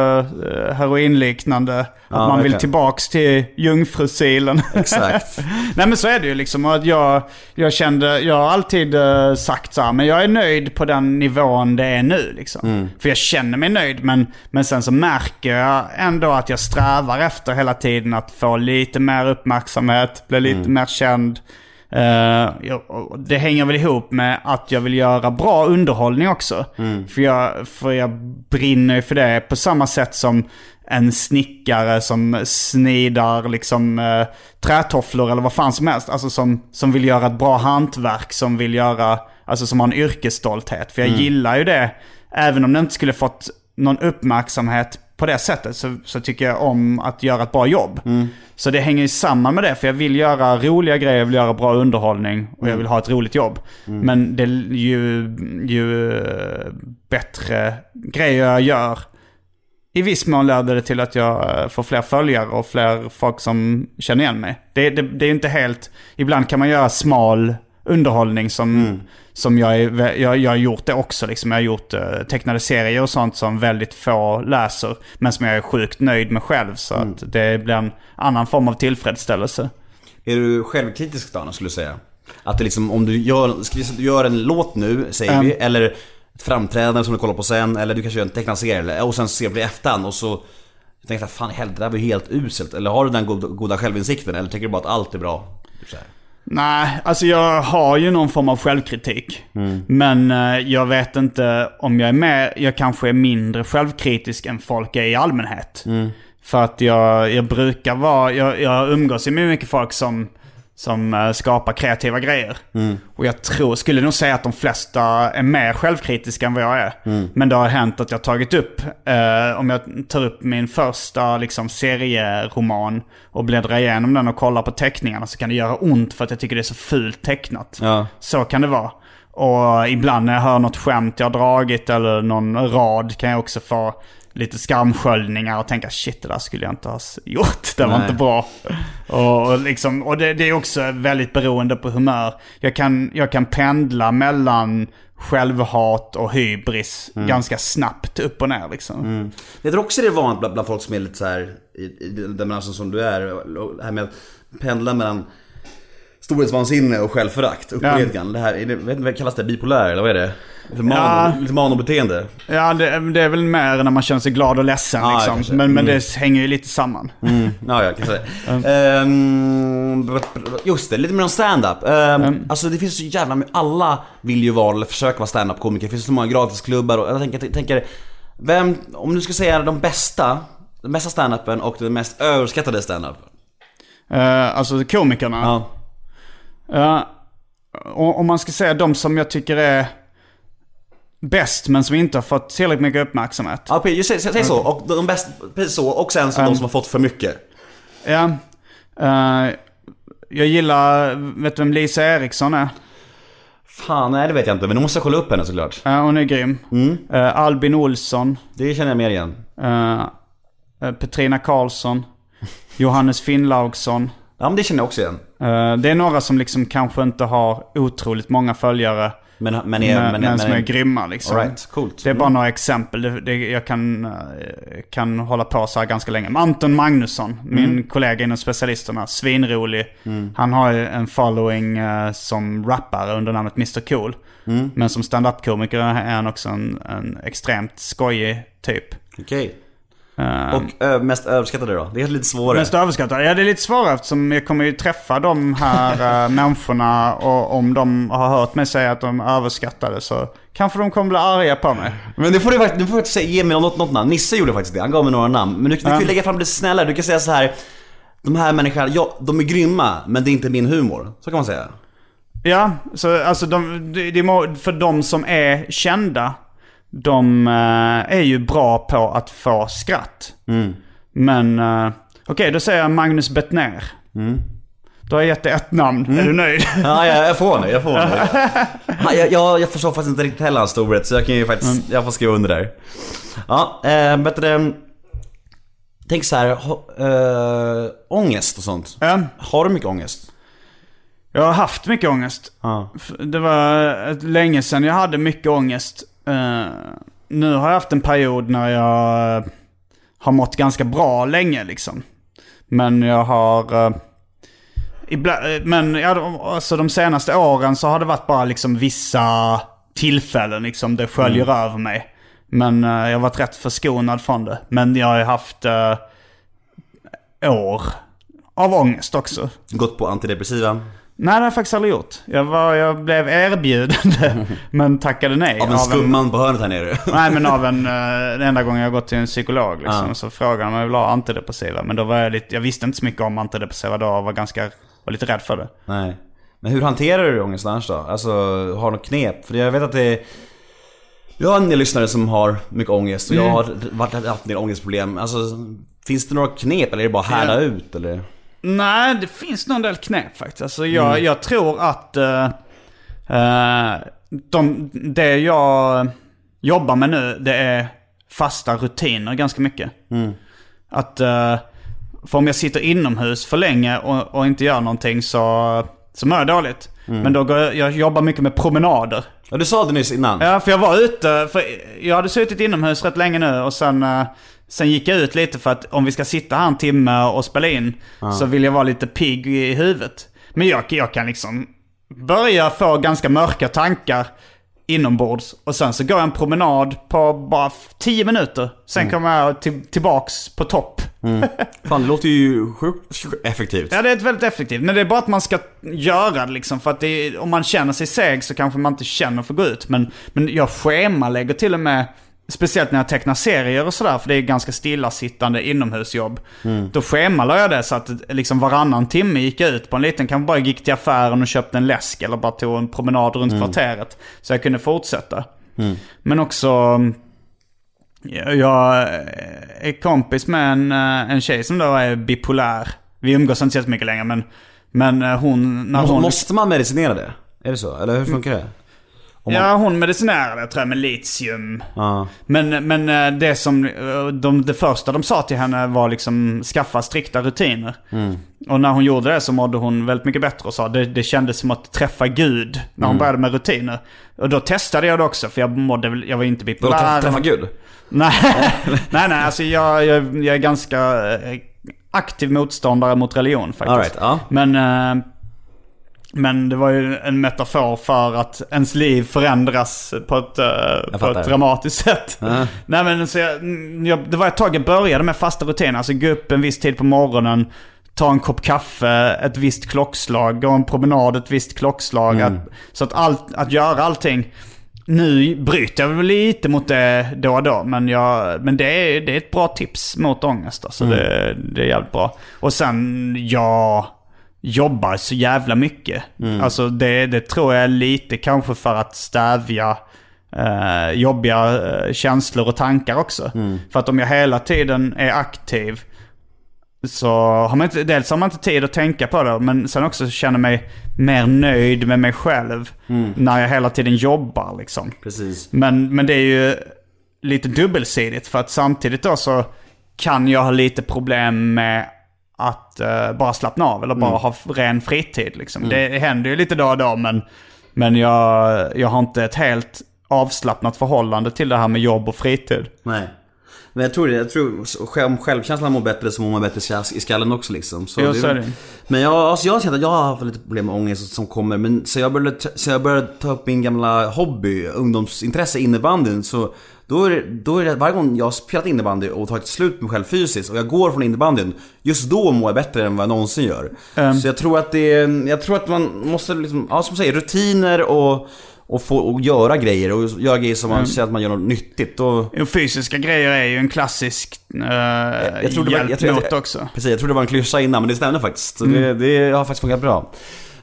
heroinliknande. Att man vill verkligen. tillbaks till jungfrusilen. Exakt. Nej men så är det ju liksom. Att jag, jag kände, jag har alltid eh, sagt så här, men jag är nöjd på den nivån det är nu liksom. Mm. För jag känner mig nöjd, men, men sen så märker jag ändå att jag strävar efter hela tiden att få lite mer uppmärksamhet, bli lite Mm. mer känd. Och det hänger väl ihop med att jag vill göra bra underhållning också. Mm. För, jag, för jag brinner för det på samma sätt som en snickare som snidar liksom eh, trätofflor eller vad fan som helst. Alltså som, som vill göra ett bra hantverk, som vill göra, alltså som har en yrkesstolthet. För jag gillar ju det, även om det inte skulle fått någon uppmärksamhet på det sättet så, så tycker jag om att göra ett bra jobb. Så det hänger ju samman med det, för jag vill göra roliga grejer, jag vill göra bra underhållning och jag vill ha ett roligt jobb. Men det är ju, ju bättre grejer jag gör, i viss mån leder det till att jag eh, får fler följare och fler folk som känner igen mig. Det, det, det är inte helt... Ibland kan man göra smal underhållning som, som jag, är, jag, jag har gjort det också. Liksom. Jag har gjort eh, tecknade serier och sånt som väldigt få läser. Men som jag är sjukt nöjd med själv. Så att det blir en annan form av tillfredsställelse. Är du självkritisk då, skulle du säga? Att det liksom, om du gör, att du gör en låt nu, säger vi, eller ett framträdande som du kollar på sen, eller du kanske gör en tecknad serie, och sen ser du i efterhand och så tänker jag fan helvete, det där var ju helt uselt. Eller har du den goda, goda självinsikten, eller tycker du bara att allt är bra? Så här. Nej, alltså jag har ju någon form av självkritik. Men eh, jag vet inte om jag är med, jag kanske är mindre självkritisk än folk är i allmänhet. För att jag, jag brukar vara, jag, jag umgås ju med mycket folk som, som eh, skapar kreativa grejer. Och jag tror, skulle nog säga att de flesta är mer självkritiska än vad jag är. Men det har hänt att jag tagit upp, eh, om jag tar upp min första liksom, serieroman och bläddrar igenom den och kollar på teckningarna så kan det göra ont för att jag tycker det är så fult tecknat. Ja. Så kan det vara. Och ibland när jag hör något skämt jag har dragit eller någon rad kan jag också få lite skamsköljningar och tänka shit det där skulle jag inte ha gjort. Det var Nej. inte bra. Och, och, liksom, och det, det är också väldigt beroende på humör. Jag kan, jag kan pendla mellan självhat och hybris ganska snabbt upp och ner liksom. Jag tror också det är vanligt bland, bland folk som är lite så här i, i den branschen som du är. Det här med att pendla mellan storhetsvansinne och självförakt. Upp och Ja. Det här, är det, kallas det? Bipolär eller vad är det? Lite, Ja. lite manobeteende. Ja, det, det är väl mer när man känner sig glad och ledsen Ja, liksom. Men, men Mm. det hänger ju lite samman. Ja, ja, kanske det. Ehm, just det, lite mer om stand-up. Ehm, Alltså det finns så jävla mycket, alla vill ju vara eller försöka vara stand-up-komiker. Det finns så många gratisklubbar och jag tänker, jag tänker vem, om du ska säga de bästa, den bästa stand-upen och den mest överskattade stand-upen. Uh, alltså komikerna. Ja. Och om man ska säga de som jag tycker är bäst men som inte har fått tillräckligt mycket uppmärksamhet. Ja, precis, säg, säg, så. Och de bästa, precis så. Och sen så de som har fått för mycket. Ja. eh, jag gillar, vet du vem Lisa Eriksson är? Fan, nej det vet jag inte. Men nu måste kolla upp henne såklart. Ja, hon är grym. Eh, Albin Olsson. Det känner jag mer igen. eh, Petrina Karlsson. Johannes Finnlaugsson. Ja, men det känner jag också igen. Det är några som liksom kanske inte har otroligt många följare. Men, men, Men, är, men, men, som är men, grymma liksom. Right, coolt. Det är bara några exempel. Det, det, jag kan, eh, kan hålla på så här ganska länge. Men Anton Magnusson, min kollega inom specialisterna, svinrolig. Han har ju en following eh, som rappare under namnet Mr Cool. Men som stand-up-komiker är han också en, en extremt skojig typ. Okej. Eh, Och ö, mest överskattade då? Det är lite svårare. Mest överskattade? Ja, det är lite svårare eftersom jag kommer ju träffa de här äh, människorna och om de har hört mig säga att de är överskattade så kanske de kommer bli arga på mig. Men du får du faktiskt, du får faktiskt säga- ge mig något, något namn. Nisse gjorde faktiskt det, han gav mig några namn. Men du, du kan ju lägga fram det snällare, du kan säga så här. De här människorna, ja, de är grymma, men det är inte min humor. Så kan man säga. Ja, så alltså de, det må, för de som är kända, de eh, är ju bra på att få skratt. Men uh, okej, då säger jag Magnus Bettner. Då har jag gett dig ett namn. Är du nöjd? Ja, jag, jag får nu, jag får nu. Ja, jag, jag, jag förstår faktiskt inte riktigt heller hans storhet, så jag kan ju faktiskt, jag får skriva under där. Ja, eh, du, det, Tänk så här, eh, ångest och sånt. Ja. Har du mycket ångest? Jag har haft mycket ångest. Ja. F- Det var länge sedan jag hade mycket ångest. Eh, nu har jag haft en period när jag eh, har mått ganska bra länge liksom. Men jag har... Uh, ibland, men ja, alltså de senaste åren så har det varit bara liksom vissa tillfällen liksom. Det sköljer över mig. Men eh, jag har varit rätt förskonad från det. Men jag har haft eh, år av ångest också. Gått på antidepressiva? Nej, det har jag faktiskt aldrig gjort. Jag, var, jag blev erbjuden men tackade nej. Av en skumman på hörnet här nere? nej, men av en... Uh, den enda gången jag gått till en psykolog liksom. Ja. Så frågade han om jag ville ha antidepressiva. Men då var jag lite... Jag visste inte så mycket om antidepressiva då och var ganska... Var lite rädd för det. Nej. Men hur hanterar du ångest annars då? Alltså, har du något knep? För jag vet att det är... Jag har en del lyssnare som har mycket ångest och jag har varit, haft en del ångestproblem. Alltså, finns det några knep eller är det bara att härda Ja. ut eller? Nej, det finns nog en del knep faktiskt. Alltså, jag, jag tror att uh, uh, de, det jag jobbar med nu, det är fasta rutiner ganska mycket. Att, uh, för om jag sitter inomhus för länge och, och inte gör någonting så, så mår jag dåligt. Men då går jag, jag jobbar mycket med promenader. Ja, du sa det nyss innan. Ja, för jag var ute, för jag hade suttit inomhus rätt länge nu och sen, sen gick jag ut lite för att om vi ska sitta här en timme och spela in så vill jag vara lite pigg i huvudet. Men jag, jag kan liksom börja få ganska mörka tankar inombords och sen så går jag en promenad på bara 10 minuter. Sen kommer jag till, tillbaks på topp. Fan, det låter ju sjukt effektivt. Ja, det är ett väldigt effektivt. Men det är bara att man ska göra det liksom. För att det är, om man känner sig seg så kanske man inte känner för att gå ut. Men, men jag schemalägger till och med, speciellt när jag tecknar serier och sådär, för det är ganska stillasittande inomhusjobb. Då schemalade jag det så att liksom varannan timme gick jag ut på en liten, kanske bara gick till affären och köpte en läsk eller bara tog en promenad runt kvarteret. Så jag kunde fortsätta. Men också... Jag är kompis med en, eh, en tjej som då är bipolär. Vi umgås inte så mycket längre men, men eh, hon... När hon måste man medicinera det? Är det så? Eller hur funkar det? Man- Ja, hon medicinerade jag tror jag med litium. Ja. Men, men eh, det som, eh, de, det första de sa till henne var liksom skaffa strikta rutiner. Och när hon gjorde det så mådde hon väldigt mycket bättre och sa det, det kändes som att träffa Gud när hon började med rutiner. Och då testade jag det också för jag mådde väl, jag var inte bipolär. träffa, Gud? Nej, nej, nej, alltså jag, jag, jag är ganska eh, aktiv motståndare mot religion faktiskt. Right, ja. Men, men det var ju en metafor för att ens liv förändras på ett, eh, på ett dramatiskt sätt. Nej men så jag, mm, jag, det var ett tag jag började med fasta rutiner. Alltså gå upp en viss tid på morgonen, ta en kopp kaffe, ett visst klockslag, gå en promenad ett visst klockslag. Att, så att, allt, att göra allting. Nu bryter jag väl lite mot det då och då, men, jag, men det, är, det är ett bra tips mot ångest. Alltså det, det är jävligt bra. Och sen, jag jobbar så jävla mycket. Alltså det, det tror jag är lite kanske för att stävja eh, jobbiga eh, känslor och tankar också. För att om jag hela tiden är aktiv så har man inte, dels har man inte tid att tänka på det, men sen också känner mig mer nöjd med mig själv när jag hela tiden jobbar liksom. Precis. Men, men det är ju lite dubbelsidigt för att samtidigt då så kan jag ha lite problem med att eh, bara slappna av eller bara ha ren fritid. Liksom. Det händer ju lite då och då men, men jag, jag har inte ett helt avslappnat förhållande till det här med jobb och fritid. Nej. Men jag tror det, jag tror om självkänslan mår bättre så mår man bättre i skallen också liksom. Så Jo, så är det. Men jag, alltså jag har känt att jag har haft lite problem med ångest som kommer. Men så jag började, så jag började ta upp min gamla hobby, ungdomsintresse, innebandyn. Så då är, det, då är det, varje gång jag har spelat innebandy och tagit slut med mig själv fysiskt och jag går från innebandyn, just då mår jag bättre än vad jag någonsin gör. Så jag tror att det jag tror att man måste liksom, ja som du säger, rutiner och, och få och göra grejer och göra grejer som man känner att man gör något nyttigt. Och fysiska grejer är ju en klassisk uh, jag tror det var, jag tror, jag, också. Precis, jag tror det var en klyscha innan men det stämde faktiskt. Så det, det har faktiskt funkat bra.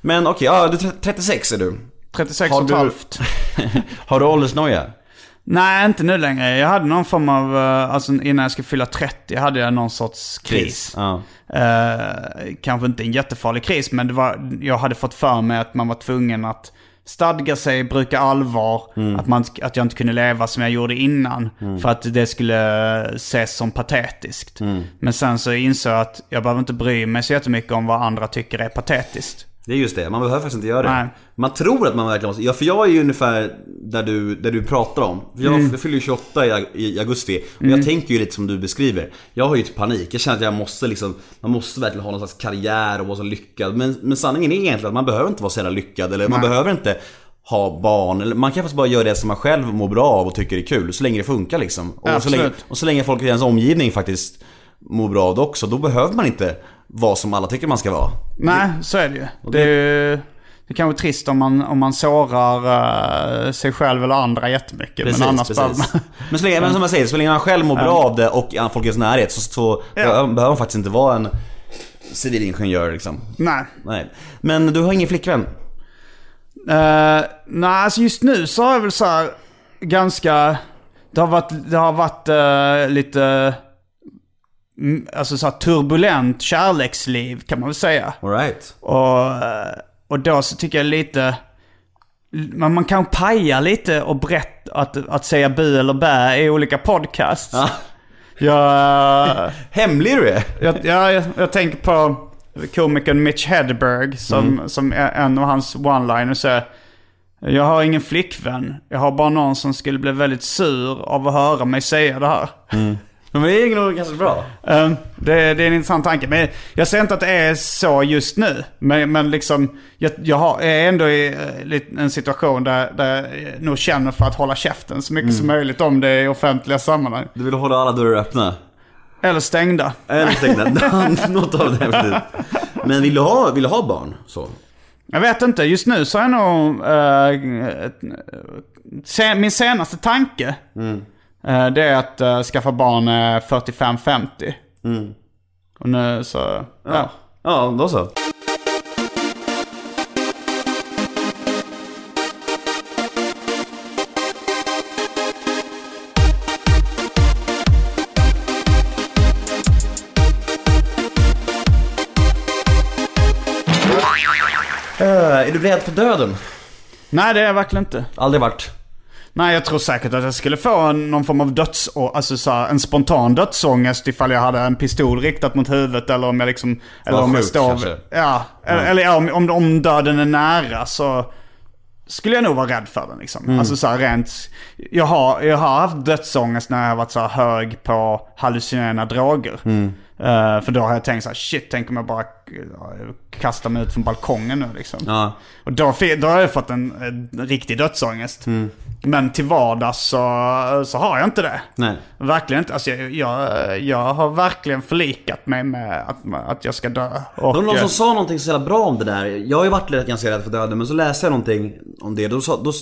Men okej, ja, du är 36 är du. 36 Har och ett halvt. Har du åldersnoja? Nej, inte nu längre. Jag hade någon form av, eh, alltså innan jag skulle fylla 30 hade jag någon sorts kris. Ja. Eh, kanske inte en jättefarlig kris, men det var, jag hade fått för mig att man var tvungen att stadga sig, bruka allvar. Att, man, att jag inte kunde leva som jag gjorde innan. För att det skulle ses som patetiskt. Men sen så insåg jag att jag behöver inte bry mig så jättemycket om vad andra tycker är patetiskt. Det är just det, man behöver faktiskt inte göra det. Nej. Man tror att man verkligen måste, ja för jag är ju ungefär där du, där du pratar om. Jag, jag fyller ju 28 i, augusti och jag tänker ju lite som du beskriver. Jag har ju ett panik, jag känner att jag måste liksom, man måste verkligen ha någon slags karriär och vara så lyckad. Men, men sanningen är egentligen att man behöver inte vara så jävla lyckad eller man behöver inte ha barn, eller man kan faktiskt bara göra det som man själv mår bra av och tycker är kul, så länge det funkar liksom. Och, så Absolut. länge, och så länge folk i ens omgivning faktiskt mår bra av det också, då behöver man inte vara som alla tycker man ska vara. Nej, så är det ju. Det är, ju- det är kanske trist om man, om man sårar eh, sig själv eller andra jättemycket. Precis, men annars precis. man... Men så länge, men som jag säger, så länge man själv mår bra av det och i folkets närhet så, så behöver man faktiskt inte vara en civilingenjör liksom. Nej. Nej. Men du har ingen flickvän? Uh, nej, alltså just nu så har jag väl så här ganska... Det har varit, det har varit eh, lite... mm, Alltså så här turbulent kärleksliv kan man väl säga. Alright. Och, eh, och då så tycker jag lite... Man, man kan paja lite och berätta att, att säga bu eller bä i olika podcasts. Ja. Jag, Hemlig du är? jag, jag, jag, tänker på komikern Mitch Hedberg som, som är en av hans one-liners är Jag har ingen flickvän. Jag har bara någon som skulle bli väldigt sur av att höra mig säga det här. Men det är nog ganska bra. Um, det, det är en intressant tanke. Men jag säger inte att det är så just nu. Men, men liksom, jag, jag har, är ändå i eh, en situation där, där jag nog känner för att hålla käften så mycket som möjligt om det i offentliga sammanhang. Du vill hålla alla dörrar öppna. Eller stängda. Eller stängda. Något av det. precis. Men vill du ha, vill du ha barn? Så. Jag vet inte, just nu så är nog... ett- se, min senaste tanke, eh, det är att uh, skaffa barn eh, 45-50. Och nu så... Ja. Ja, då så. Eh, är du rädd för döden? Nej, det är jag verkligen inte. Aldrig varit. Nej, jag tror säkert att jag skulle få en, någon form av döds... Alltså så här, en spontan dödsångest ifall jag hade en pistol riktat mot huvudet eller om jag liksom... Eller om jag sjuk, står... kanske. Ja, eller, eller ja, om, om, om döden är nära så skulle jag nog vara rädd för den liksom. Mm. Alltså så här rent... Jag har, jag har haft dödsångest när jag har varit så hög på hallucinogena droger. Mm. Eh, för då har jag tänkt så här, shit, tänk om jag bara eh, kastar mig ut från balkongen nu liksom. Ja. Och då, då har jag fått en, en riktig dödsångest. Mm. Men till vardags så, så har jag inte det. Nej. Verkligen inte. Alltså jag, jag, jag har verkligen förlikat mig med att, att jag ska dö. Och, Det var någon eh, som sa någonting så jävla bra om det där. Jag har ju varit rätt ganska rädd för döden men så läste jag någonting om det. Då sa, då,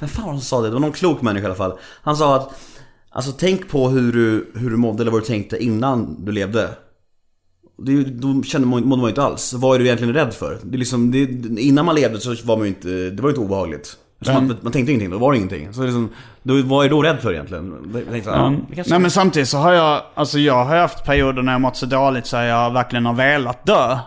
vem fan var det som sa det? Det var någon klok människa i alla fall. Han sa att Alltså tänk på hur du, hur du mådde eller vad du tänkte innan du levde. Det, då kände man, mådde man ju inte alls. Vad är du egentligen rädd för? Det är liksom, det, innan man levde så var man ju inte, det var ju inte obehagligt. Så man, man tänkte ingenting, då var det ingenting. Så liksom, då, vad är du då rädd för egentligen? Jag tänkte, ja, det kanske- Nej men samtidigt så har jag, alltså jag har haft perioder när jag mått så dåligt så jag verkligen har velat dö.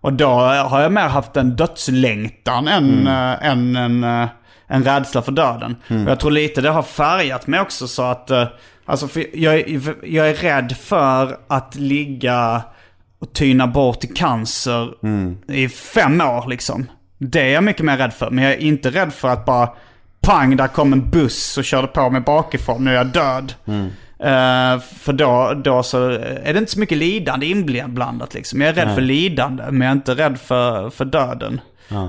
Och då har jag mer haft en dödslängtan än, äh, än en, äh, en rädsla för döden. Och jag tror lite det har färgat mig också så att, äh, alltså jag, är- jag är rädd för att ligga och tyna bort i cancer i fem år liksom. Det är jag mycket mer rädd för. Men jag är inte rädd för att bara pang, där kom en buss och körde på mig bakifrån. Nu är jag död. Eh, för då, då så är det inte så mycket lidande inblandat liksom. Jag är rädd för lidande, men jag är inte rädd för, för döden.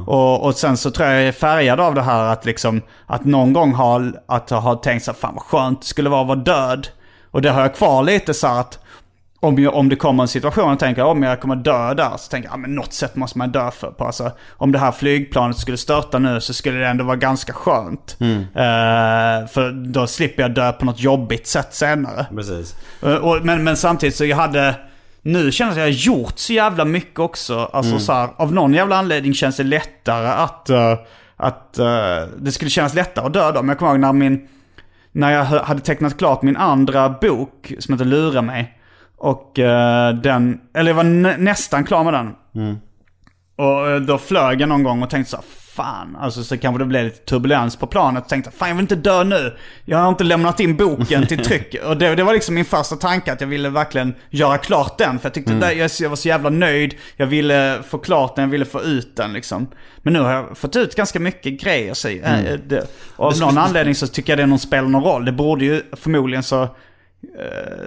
Och, och sen så tror jag jag är färgad av det här att liksom, att någon gång ha, att ha tänkt så här, fan vad skönt det skulle vara att vara död. Och det har jag kvar lite så att om, jag, om det kommer en situation och tänker om jag kommer dö där så tänker jag, ja men något sätt måste man dö för på. Alltså, om det här flygplanet skulle störta nu så skulle det ändå vara ganska skönt. Eh, för då slipper jag dö på något jobbigt sätt senare. Precis. Eh, och, men, men samtidigt så jag hade... Nu känns det jag har gjort så jävla mycket också. Alltså så här, av någon jävla anledning känns det lättare att... eh, att eh, det skulle kännas lättare att dö då. Men jag kommer ihåg när min... När jag hade tecknat klart min andra bok som heter Lura mig. Och eh, den... Eller jag var nä- nästan klar med den. Och eh, då flög jag någon gång och tänkte så här, fan, alltså så kanske det blev lite turbulens på planet. Tänkte, fan jag vill inte dö nu. Jag har inte lämnat in boken till tryck. och det, det var liksom min första tanke, att jag ville verkligen göra klart den. För jag tyckte det, jag, jag var så jävla nöjd. Jag ville få klart den, jag ville få ut den liksom. Men nu har jag fått ut ganska mycket grejer. Så, eh, det, och av någon anledning så tycker jag det någon spelar någon roll. Det borde ju förmodligen så... eh,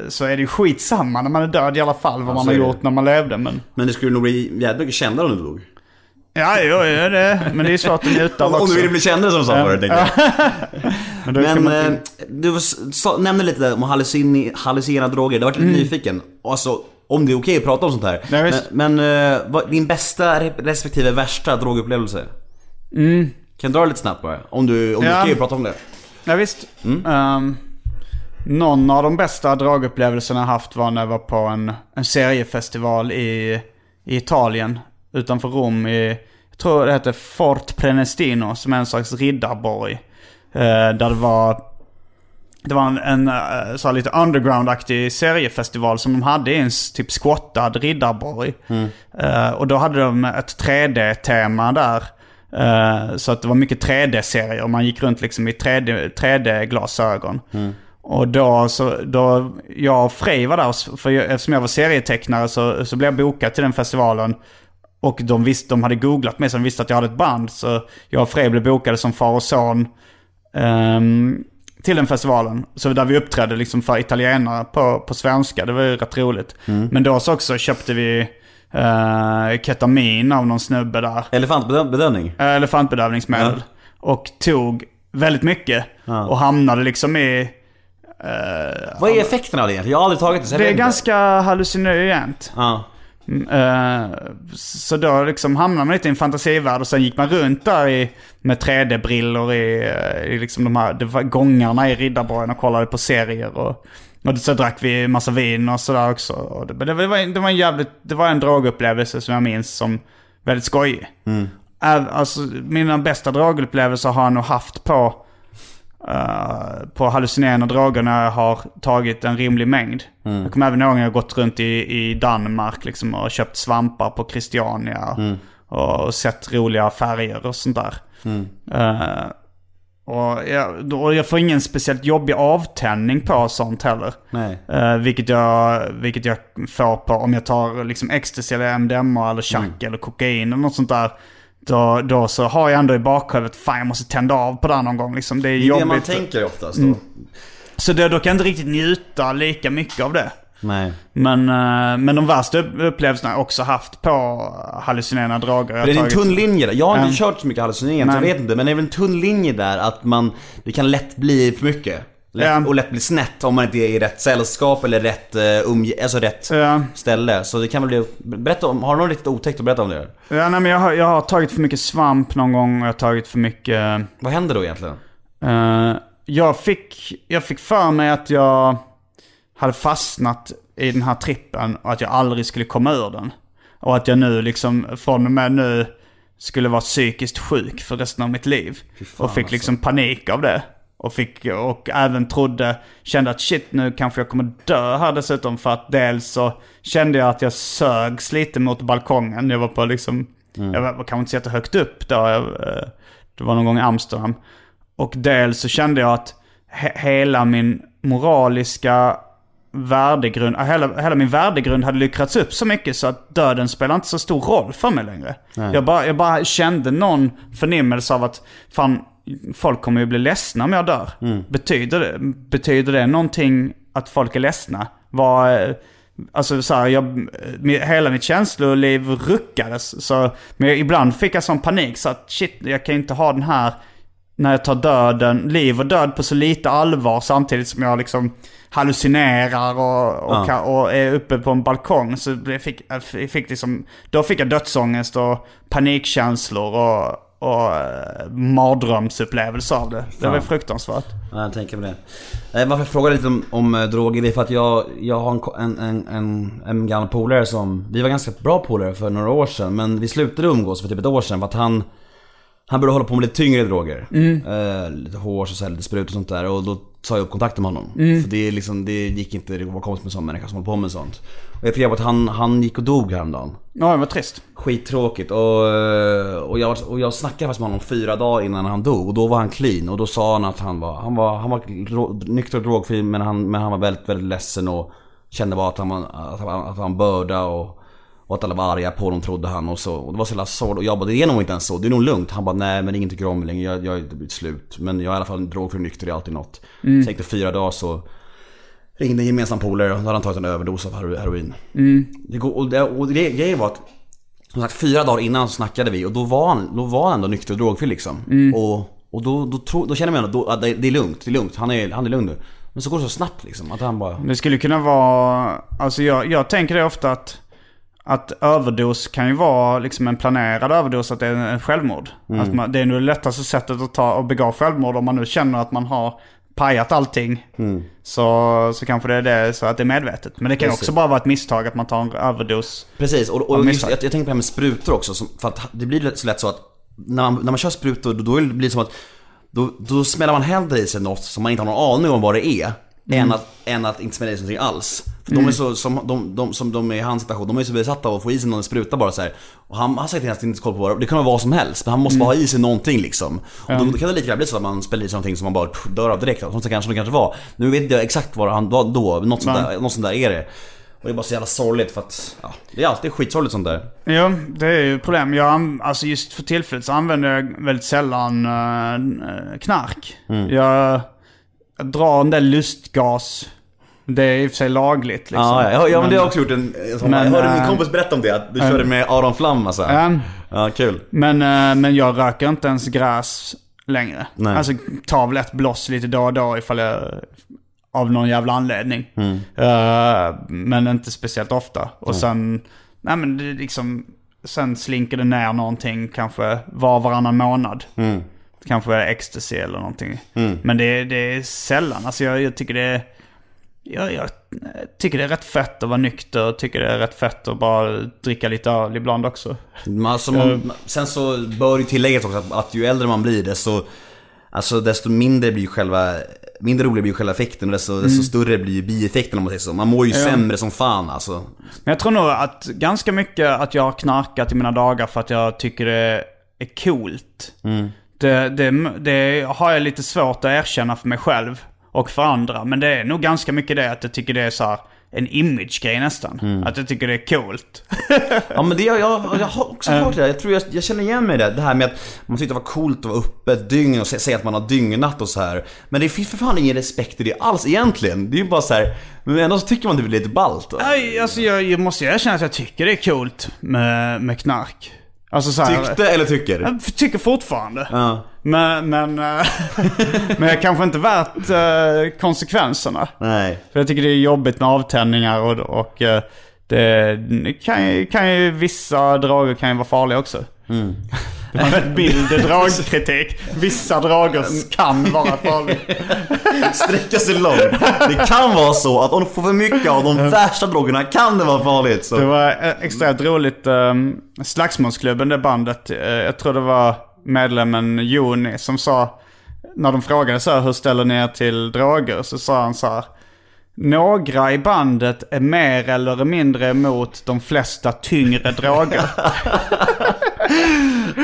Så är det ju skitsamma när man är död i alla fall vad man så har det. gjort när man levde. Men... Men det skulle nog bli jävligt mycket kändare om du dog. Ja, jo, ja, det. Men det är svårt att njuta av Om, om också. du ville bli kändare som du sa förut tänkte jag. Men, Men eh, du sa, nämnde lite om hallucin, hallucinerande droger. Jag varit lite nyfiken. Alltså, om det är okej att prata om sånt här. Mm. Ja, men men eh, vad, din bästa re- respektive värsta drogupplevelse? Kan du dra lite snabbt bara? Om du, om du är Mm. Okej att prata om det. Ja, visst. Mm. Ehm, någon av de bästa dragupplevelserna jag haft var när jag var på en, en seriefestival i, i Italien. Utanför Rom i, jag tror det heter Fort Prenestino, som är en slags riddarborg. Eh, där det var, det var en, en eh, så lite underground-aktig seriefestival som de hade i en typ skottad riddarborg. Eh, och då hade de ett 3D-tema där. Så att det var mycket 3D-serier och man gick runt liksom i 3D 3D-glasögon. Och då så, då, jag och Frej var där, för jag, eftersom jag var serietecknare så, så blev jag bokad till den festivalen. Och de, visste, de hade googlat mig så de visste att jag hade ett band. Så jag och Frej blev bokade som far och son ehm, till den festivalen. Så där vi uppträdde liksom för italienare på, på svenska. Det var ju rätt roligt. Men då så också köpte vi uh, ketamin av någon snubbe där. Elefantbedövning? Eh, elefantbedövningsmedel. Och tog väldigt mycket. Och hamnade liksom i... Vad är effekten av det egentligen? Jag har aldrig tagit det Det är ganska hallucinogent. Ja. Eh, så då liksom hamnade man lite i en fantasivärld och sen gick man runt där i, med 3D-brillor i, eh, i liksom de här det gångarna i Riddarborgen och kollade på serier. Och, och så drack vi massa vin och sådär också. Och det, det, var, det var en jävligt, det var en drogupplevelse som jag minns som väldigt skojig. Äv- Alltså mina bästa drogupplevelser har jag nog haft på eh, på hallucinerande droger när jag har tagit en rimlig mängd. Jag kommer även ihåg när jag gått runt i, i Danmark liksom, och köpt svampar på Christiania. Och, och sett roliga färger och sånt där. Eh, och, jag, och jag får ingen speciellt jobbig avtändning på sånt heller. Eh, vilket, jag, vilket jag får på om jag tar liksom ecstasy eller MDMA eller chack eller kokain eller något sånt där. Då, då så har jag ändå i bakhuvudet, fan jag måste tända av på det här någon gång. Liksom. Det är Det är jobbigt. det man tänker oftast då. Så då, då kan jag inte riktigt njuta lika mycket av det. Nej. Men, eh, men de värsta upp- upplevelserna har jag också haft på hallucinerande droger. Jag Det är en tunn linje där. Jag har inte Ja. kört så mycket hallucinerande jag vet inte. Men det är väl en tunn linje där att man, det kan lätt bli för mycket. Lätt. Och lätt bli snett om man inte är i rätt sällskap eller rätt, uh, umge, alltså rätt Ja. ställe. Så det kan väl bli, berätta om, har du något riktigt otäckt att berätta om det? Ja, nej, men jag, har, jag har tagit för mycket svamp någon gång och jag har tagit för mycket... Vad händer då egentligen? eh, jag, fick, jag fick för mig att jag hade fastnat i den här trippen och att jag aldrig skulle komma ur den. Och att jag nu liksom, från och med nu, skulle vara psykiskt sjuk för resten av mitt liv. och fick liksom panik av det. Och, fick, och även trodde, kände att shit nu kanske jag kommer dö här dessutom. För att dels så kände jag att jag sögs lite mot balkongen. Jag var på liksom, jag var kanske inte så jättehögt upp då. Jag, eh, det var någon gång i Amsterdam. Och dels så kände jag att he- hela min moraliska värdegrund, äh, hela, hela min värdegrund hade luckrats upp så mycket så att döden spelar inte så stor roll för mig längre. Jag bara, jag bara kände någon förnimmelse av att fan, folk kommer ju bli ledsna om jag dör. Betyder, det, betyder det någonting att folk är ledsna? Vad, eh, Alltså så här, jag, mi- hela mitt känsloliv ruckades. Så, men jag, ibland fick jag sån panik så att shit, jag kan inte ha den här när jag tar döden, liv och död på så lite allvar samtidigt som jag liksom hallucinerar och, och, kan, och är uppe på en balkong. Så fick, fick liksom, då fick jag dödsångest och panikkänslor och, och eh, mardrömsupplevelser av det. Det var fruktansvärt. Ja, jag tänker på det. Eh, Varför jag frågar lite om, om eh, droger, det är för att jag, jag har en, en, en, en, gammal polare som, vi var ganska bra polare för några år sedan, men vi slutade umgås för typ ett år sedan för att han han började hålla på med lite tyngre droger. Eh, lite hårs och så här, lite sprut och sånt där. Och då sa jag upp kontakten med honom. För det, liksom, det gick inte att vara kompis med en sån människa som håller på med sånt. Och jag fick reda på att han, han gick och dog häromdagen. Ja, det var trist. Skittråkigt och, eh, och, jag, och jag snackade faktiskt med honom fyra dagar innan han dog och då var han clean och då sa han att han var, han var, han var nykter och drogfri men han, men han var väldigt, väldigt ledsen och kände bara att han var, att han, att han börda och, och att alla var arga på honom trodde han och så. Och det var så jävla sorg och jag bara det är nog inte ens så, det är nog lugnt. Han bara nej men ingen tycker om mig längre, jag, jag inte blivit slut. Men jag är i alla fall drogfri och nykter, det är alltid något. Sen gick det fyra dagar så ringde en gemensam polare och då hade han tagit en överdos av hero- heroin. Det går, och det, och det grejen var att som sagt, fyra dagar innan så snackade vi och då var han, då var han ändå nykter och drogfri liksom. Och, och då, då, tro, då känner man ändå att det, det är lugnt, det är lugnt. Han är, han är lugn nu. Men så går det så snabbt liksom. Att han bara... Det skulle kunna vara, alltså jag, jag tänker det ofta att, att överdos kan ju vara liksom en planerad överdos, att det är en självmord. Att man, det är nog det lättaste sättet att ta och begå självmord om man nu känner att man har pajat allting. Så, så kanske det är det, så att det är medvetet. Men det kan Precis. också bara vara ett misstag att man tar en överdos. Precis, och, och just, jag, jag tänker på det här med sprutor också. Som, för att det blir så lätt så att när man, när man kör sprutor då, då blir det som att då, då smäller man hellre i sig något som man inte har någon aning om vad det är. Än, att, än att inte sig någonting alls. För de är så, som de, de, som de är i hans situation, de är så besatta av att få i sig någon spruta bara så här. Och han har han inte koll på vad det kan vara vad som helst, men han måste bara ha i sig någonting liksom. Och då, då kan det lika gärna bli så att man spiller i sig någonting som man bara pff, dör av direkt. Som det kanske det kanske var. Nu vet inte jag exakt vad han var då, något sånt, där, något sånt där är det. Och det är bara så jävla sorgligt för att, ja, det är alltid skitsorgligt sånt där. Ja, det är ju problem. Jag, alltså just för tillfället så använder jag väldigt sällan eh, knark. Jag, drar en del lustgas. Det är i och för sig lagligt liksom. Ja, ja, ja men det har jag också gjort en, en sån, Men, Jag hörde min äh, kompis berätta om det, att du körde med Aron Flam alltså. Ja, Ja, kul. men, eh, men jag röker inte ens gräs längre. Nej. Alltså tar väl ett bloss lite då och då ifall jag... Av någon jävla anledning. Eh, men inte speciellt ofta. Och sen... Nej men det liksom... Sen slinker det ner någonting kanske var och varannan månad. Kanske ecstasy eller någonting. Men det, det är sällan. Alltså jag, jag tycker det är... Jag, jag tycker det är rätt fett att vara nykter. Tycker det är rätt fett att bara dricka lite öl ibland också. Alltså, man, sen så bör ju tilläggas också att, att ju äldre man blir desto, alltså desto mindre blir ju själva, mindre rolig blir ju själva effekten och desto, desto större blir ju bieffekten om man säger så. Man mår ju sämre som fan alltså. Men jag tror nog att ganska mycket att jag har knarkat i mina dagar för att jag tycker det är coolt. Det, det, det har jag lite svårt att erkänna för mig själv och för andra. Men det är nog ganska mycket det att jag tycker det är så här en image-grej nästan. Att jag tycker det är coolt. Ja men det, jag, jag, jag har också hört det. Jag tror jag, jag känner igen mig i det. Det här med att man tyckte det var coolt att vara uppe ett dygn och sä- säga att man har dygnat och så här. Men det finns för fan ingen respekt i det alls egentligen. Det är ju bara så här. men ändå så tycker man det blir lite ballt. Nej, alltså jag, jag måste erkänna att jag tycker det är coolt med, med knark. Alltså så här, Tyckte eller tycker? Jag tycker fortfarande. Ja. Men, men, eh, men jag kanske inte värt eh, konsekvenserna. Nej. För jag tycker det är jobbigt med avtändningar och, och eh, det kan kan ju, vissa droger kan ju vara farliga också. Det var en bild dragkritik. Vissa droger kan vara farliga. Sträcka sig långt. Det kan vara så att om du får för mycket av de värsta drogerna kan det vara farligt. Så. Det var eh, extremt roligt. Um, Slagsmålsklubben, det bandet. eh, jag tror det var medlemmen Joni som sa, när de frågade så här, hur ställer ni er till droger? Så sa han så här. Några i bandet är mer eller mindre emot de flesta tyngre droger.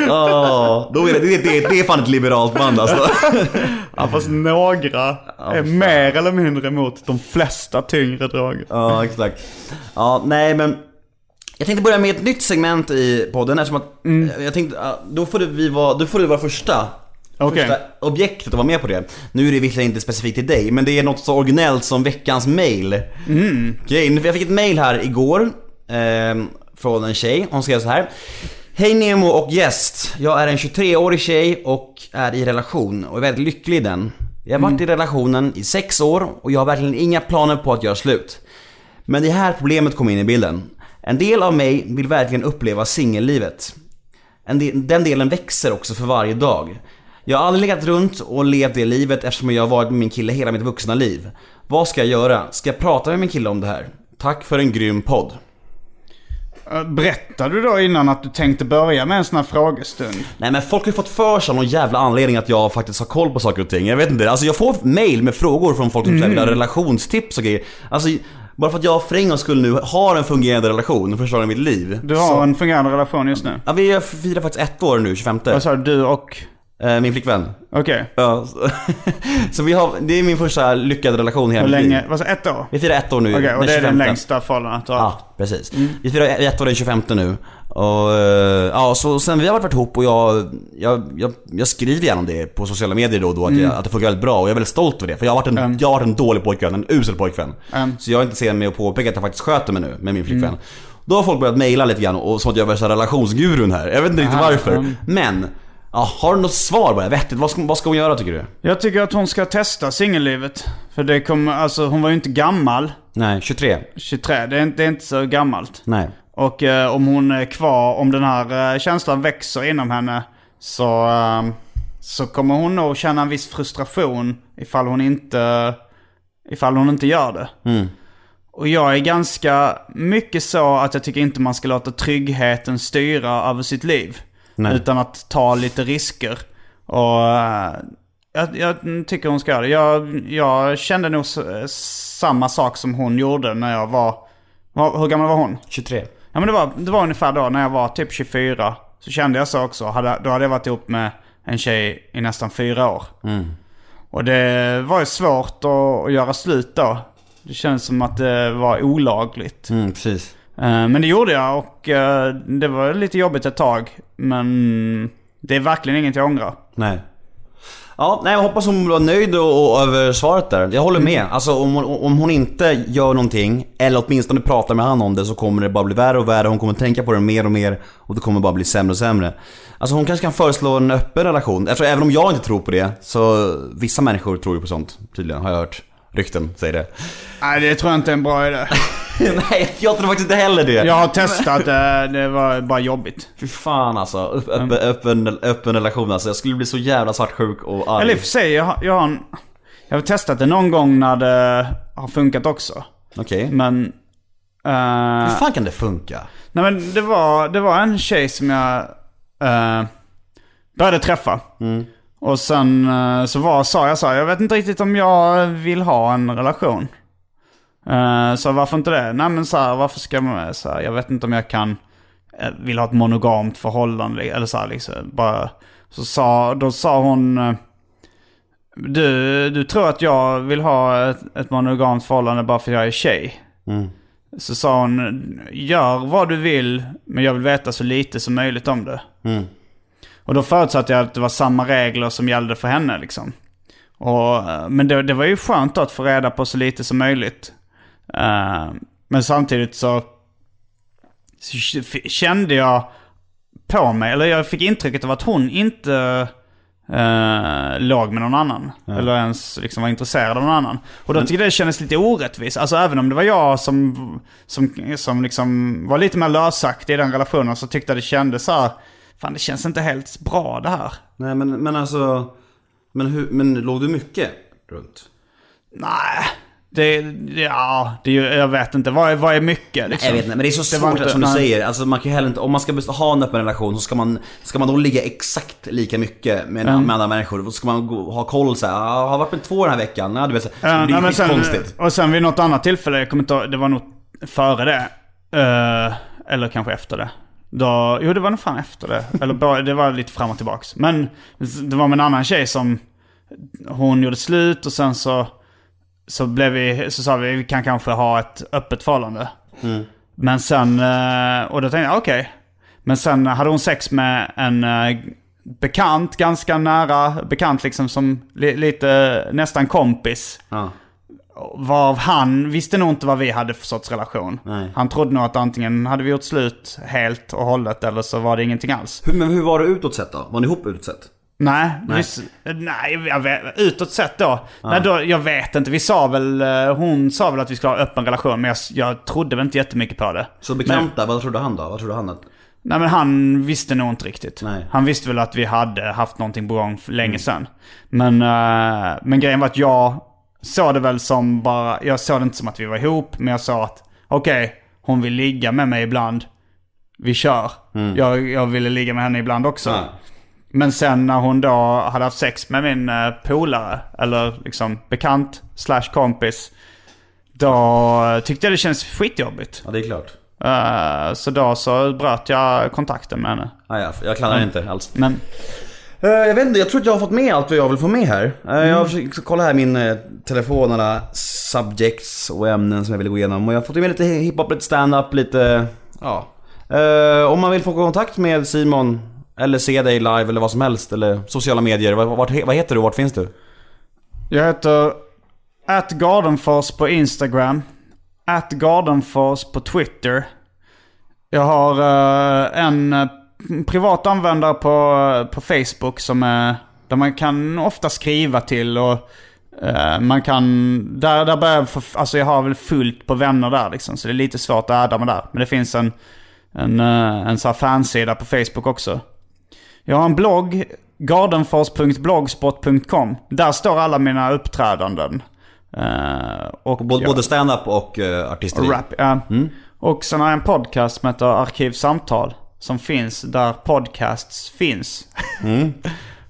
Ja, då är det, det, det, det är fan ett liberalt band alltså. Ja, fast några är mer eller mindre emot de flesta tyngre droger. Ja, exakt. Ja, nej men. Jag tänkte börja med ett nytt segment i podden eftersom att jag tänkte, då får du, vi vara, då får du vara första. Okej. Första objektet att vara med på det. Nu är det visserligen inte specifikt till dig, men det är något så originellt som veckans mail. Okej, jag fick ett mail här igår ehm, från en tjej. Hon skrev så här. Hej Nemo och gäst. Jag är en 23-årig tjej och är i relation och är väldigt lycklig i den. Jag har varit i relationen i sex år och jag har verkligen inga planer på att göra slut. Men det här problemet kom in i bilden. En del av mig vill verkligen uppleva singellivet. Den delen växer också för varje dag. Jag har aldrig legat runt och levt det livet eftersom jag har varit med min kille hela mitt vuxna liv. Vad ska jag göra? Ska jag prata med min kille om det här? Tack för en grym podd. Eh, Berättade du då innan att du tänkte börja med en sån här frågestund? Nej men folk har ju fått för sig av någon jävla anledning att jag faktiskt har koll på saker och ting. Jag vet inte, alltså jag får mail med frågor från folk som mm. vill ha relationstips och grejer. Alltså bara för att jag för en gångs skull nu har en fungerande relation gången i mitt liv. Du har en fungerande relation just nu? Ja vi firar faktiskt ett år nu, 25. Vad sa du? Du och... Eh, Min flickvän. Okej. Ja, så, så vi har, det är min första lyckade relation hela Hur länge? Vad sa Ett år? Vi firar ett år nu. Okej, och det är den 25. längsta förhållandet du har? Ja, precis. Vi firar ett år den 25 nu. Och eh, ja, så sen vi har varit ihop och jag, jag, jag, jag skriver gärna om det på sociala medier då och då att, jag, att det funkar väldigt bra och jag är väldigt stolt över det. För jag har varit en, Mm. jag har varit en dålig pojkvän, en usel pojkvän. Mm. Så jag är inte sen med att påpeka att jag faktiskt sköter mig nu med min flickvän. Då har folk börjat mejla lite grann och som att jag är värsta relationsgurun här. Jag vet inte riktigt varför. mm. Men, ja, har du något svar bara? Vettigt? Vad ska, vad ska hon göra tycker du? Jag tycker att hon ska testa singellivet. För det kommer, alltså hon var ju inte gammal. Nej, 23? 23, det är inte, det är inte så gammalt. Nej. Och eh, om hon är kvar, om den här eh, känslan växer inom henne så, eh, så kommer hon nog känna en viss frustration ifall hon inte, ifall hon inte gör det. Mm. Och jag är ganska mycket så att jag tycker inte man ska låta tryggheten styra över sitt liv. Nej. Utan att ta lite risker. Och, eh, Jag, jag tycker hon ska göra det. Jag, jag kände nog s- samma sak som hon gjorde när jag var... hur gammal var hon? 23. Ja men det var, det var ungefär då när jag var typ 24. Så kände jag så också. Hade, då hade jag varit ihop med en tjej i nästan fyra år. Och det var ju svårt att, att göra slut då. Det kändes som att det var olagligt. Mm, precis. Eh, Men det gjorde jag och eh, det var lite jobbigt ett tag. Men det är verkligen inget jag ångrar. Nej. Ja, nej jag hoppas hon var nöjd och, och över svaret där. Jag håller med. Alltså om om hon inte gör någonting, eller åtminstone pratar med han om det, så kommer det bara bli värre och värre. Hon kommer tänka på det mer och mer och det kommer bara bli sämre och sämre. Alltså hon kanske kan föreslå en öppen relation. Eftersom, även om jag inte tror på det, så vissa människor tror ju på sånt tydligen, har jag hört. Rykten säger det. Nej, det tror jag inte är en bra idé. nej, jag tror faktiskt inte heller det. Jag har testat, eh, det var bara jobbigt. Fy fan alltså. Upp, öppen, öppen, öppen relation alltså. Jag skulle bli så jävla svartsjuk och arg. Eller i och för sig, jag, har- jag, har en, jag har testat det någon gång när det har funkat också. Okej. Men... eh, Hur fan kan det funka? nej men det var, det var en tjej som jag eh, började träffa. Och sen eh, så var, sa jag så här, jag vet inte riktigt om jag vill ha en relation. Eh, så varför inte det? Nej men så här, varför ska man, så här, jag vet inte om jag kan, eh, vill ha ett monogamt förhållande eller så här liksom. Bara, så sa, då sa hon, eh, du, du tror att jag vill ha ett, ett monogamt förhållande bara för jag är tjej? Så sa hon, gör vad du vill, men jag vill veta så lite som möjligt om det. Och då förutsatte jag att det var samma regler som gällde för henne liksom. Och, men det, det var ju skönt att få reda på så lite som möjligt. Eh, men samtidigt så, kände jag på mig, eller jag fick intrycket av att hon inte eh, låg med någon annan. Eller ens liksom var intresserad av någon annan. Och då tyckte jag det kändes lite orättvist. Alltså även om det var jag som, som, som liksom var lite mer lösaktig i den relationen så tyckte jag det kändes så här. Fan det känns inte helt bra det här. Nej men, men alltså, men, hur, men låg du mycket runt? Nej, det, det ja, det, jag vet inte. Vad är, vad är mycket liksom? Jag vet inte, men det är så Det svårt inte- som du säger. Alltså man kan heller inte, om man ska ha en öppen relation så ska man, ska man då ligga exakt lika mycket med, Mm. med andra människor. Då ska man gå, ha koll så här, "Ah, jag har varit med två den här veckan. Ja, du vet, så, Ja, det blir sen, konstigt. och sen vid något annat tillfälle, jag kommer inte ihåg, det var nog före det. eh, eller kanske efter det. Då, jo det var nog fan efter det. Eller det var lite fram och tillbaks. Men det var med en annan tjej som, hon gjorde slut och sen så, så blev vi, så sa vi vi kan kanske ha ett öppet förhållande. Men sen, eh, och då tänkte jag okej. Men sen hade hon sex med en eh, bekant, ganska nära bekant liksom som li, lite nästan kompis. Ja. Varav han visste nog inte vad vi hade för sorts relation. Nej. Han trodde nog att antingen hade vi gjort slut helt och hållet eller så var det ingenting alls. Hur, men hur var det utåt sett då? Var ni ihop utåt sett? Nej, Nej. Vi, nej jag vet, utåt sett då. Nej, då. Jag vet inte. Vi sa väl, eh, hon sa väl att vi skulle ha öppen relation men jag, jag trodde väl inte jättemycket på det. Så bekanta, vad trodde han då? Vad trodde han att... Nej men han visste nog inte riktigt. Nej. Han visste väl att vi hade haft någonting på gång för länge sedan. Men, eh, men grejen var att jag såg det väl som bara, jag såg det inte som att vi var ihop, men jag sa att okej, hon vill ligga med mig ibland. Vi kör. Jag, jag ville ligga med henne ibland också. Ja. Men sen när hon då hade haft sex med min eh, polare, eller liksom bekant slash kompis. Då tyckte jag det kändes skitjobbigt. Ja, det är klart. Eh, så då så bröt jag kontakten med henne. Ja, ja, jag klandrar inte alls. Men Eh, jag vet inte, jag tror att jag har fått med allt vad jag vill få med här. Eh, Jag har försökt kolla här min uh, telefon, alla subjects och ämnen som jag vill gå igenom. Och jag har fått med lite hiphop, lite stand-up, lite... Ja. Om man vill få kontakt med Simon, eller se dig live eller vad som helst, eller sociala medier. Vad, vart, vad heter du och vart finns du? jag heter atgardenfors på Instagram. Atgardenfors på Twitter. Jag har uh, en eh, privat användare på, eh, på Facebook som är, där man kan ofta skriva till och man kan, där, där börjar jag få, alltså jag har väl fullt på vänner där liksom, så det är lite svårt att adda mig där. Men det finns en, en, en sån här fansida på Facebook också. Jag har en blogg, gardenfors.blogspot.com. Där står alla mina uppträdanden. Eh, och Både, jag- stand-up och uh, artisteri? och rap, ja. Och sen har jag en podcast som heter Arkivsamtal. Som finns där podcasts finns.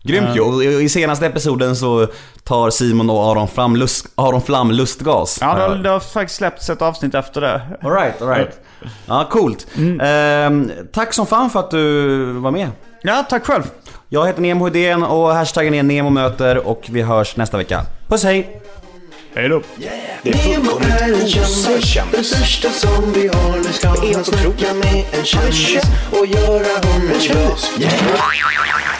Grymt ju. Och i senaste episoden så tar Simon och Aron, fram lust, Aron Flam lustgas. Ja, det har, det har faktiskt släppts ett avsnitt efter det. Alright, alright. Ja, coolt. Ehm, tack som fan för att du var med. Ja, tack själv. Jag heter Nemo Hedén och hashtaggen är NEMOMÖTER och vi hörs nästa vecka. Puss hej! Hej då. Nemo är en kändis, den största som vi har. Nu ska han snacka med en kändis och göra honom glad.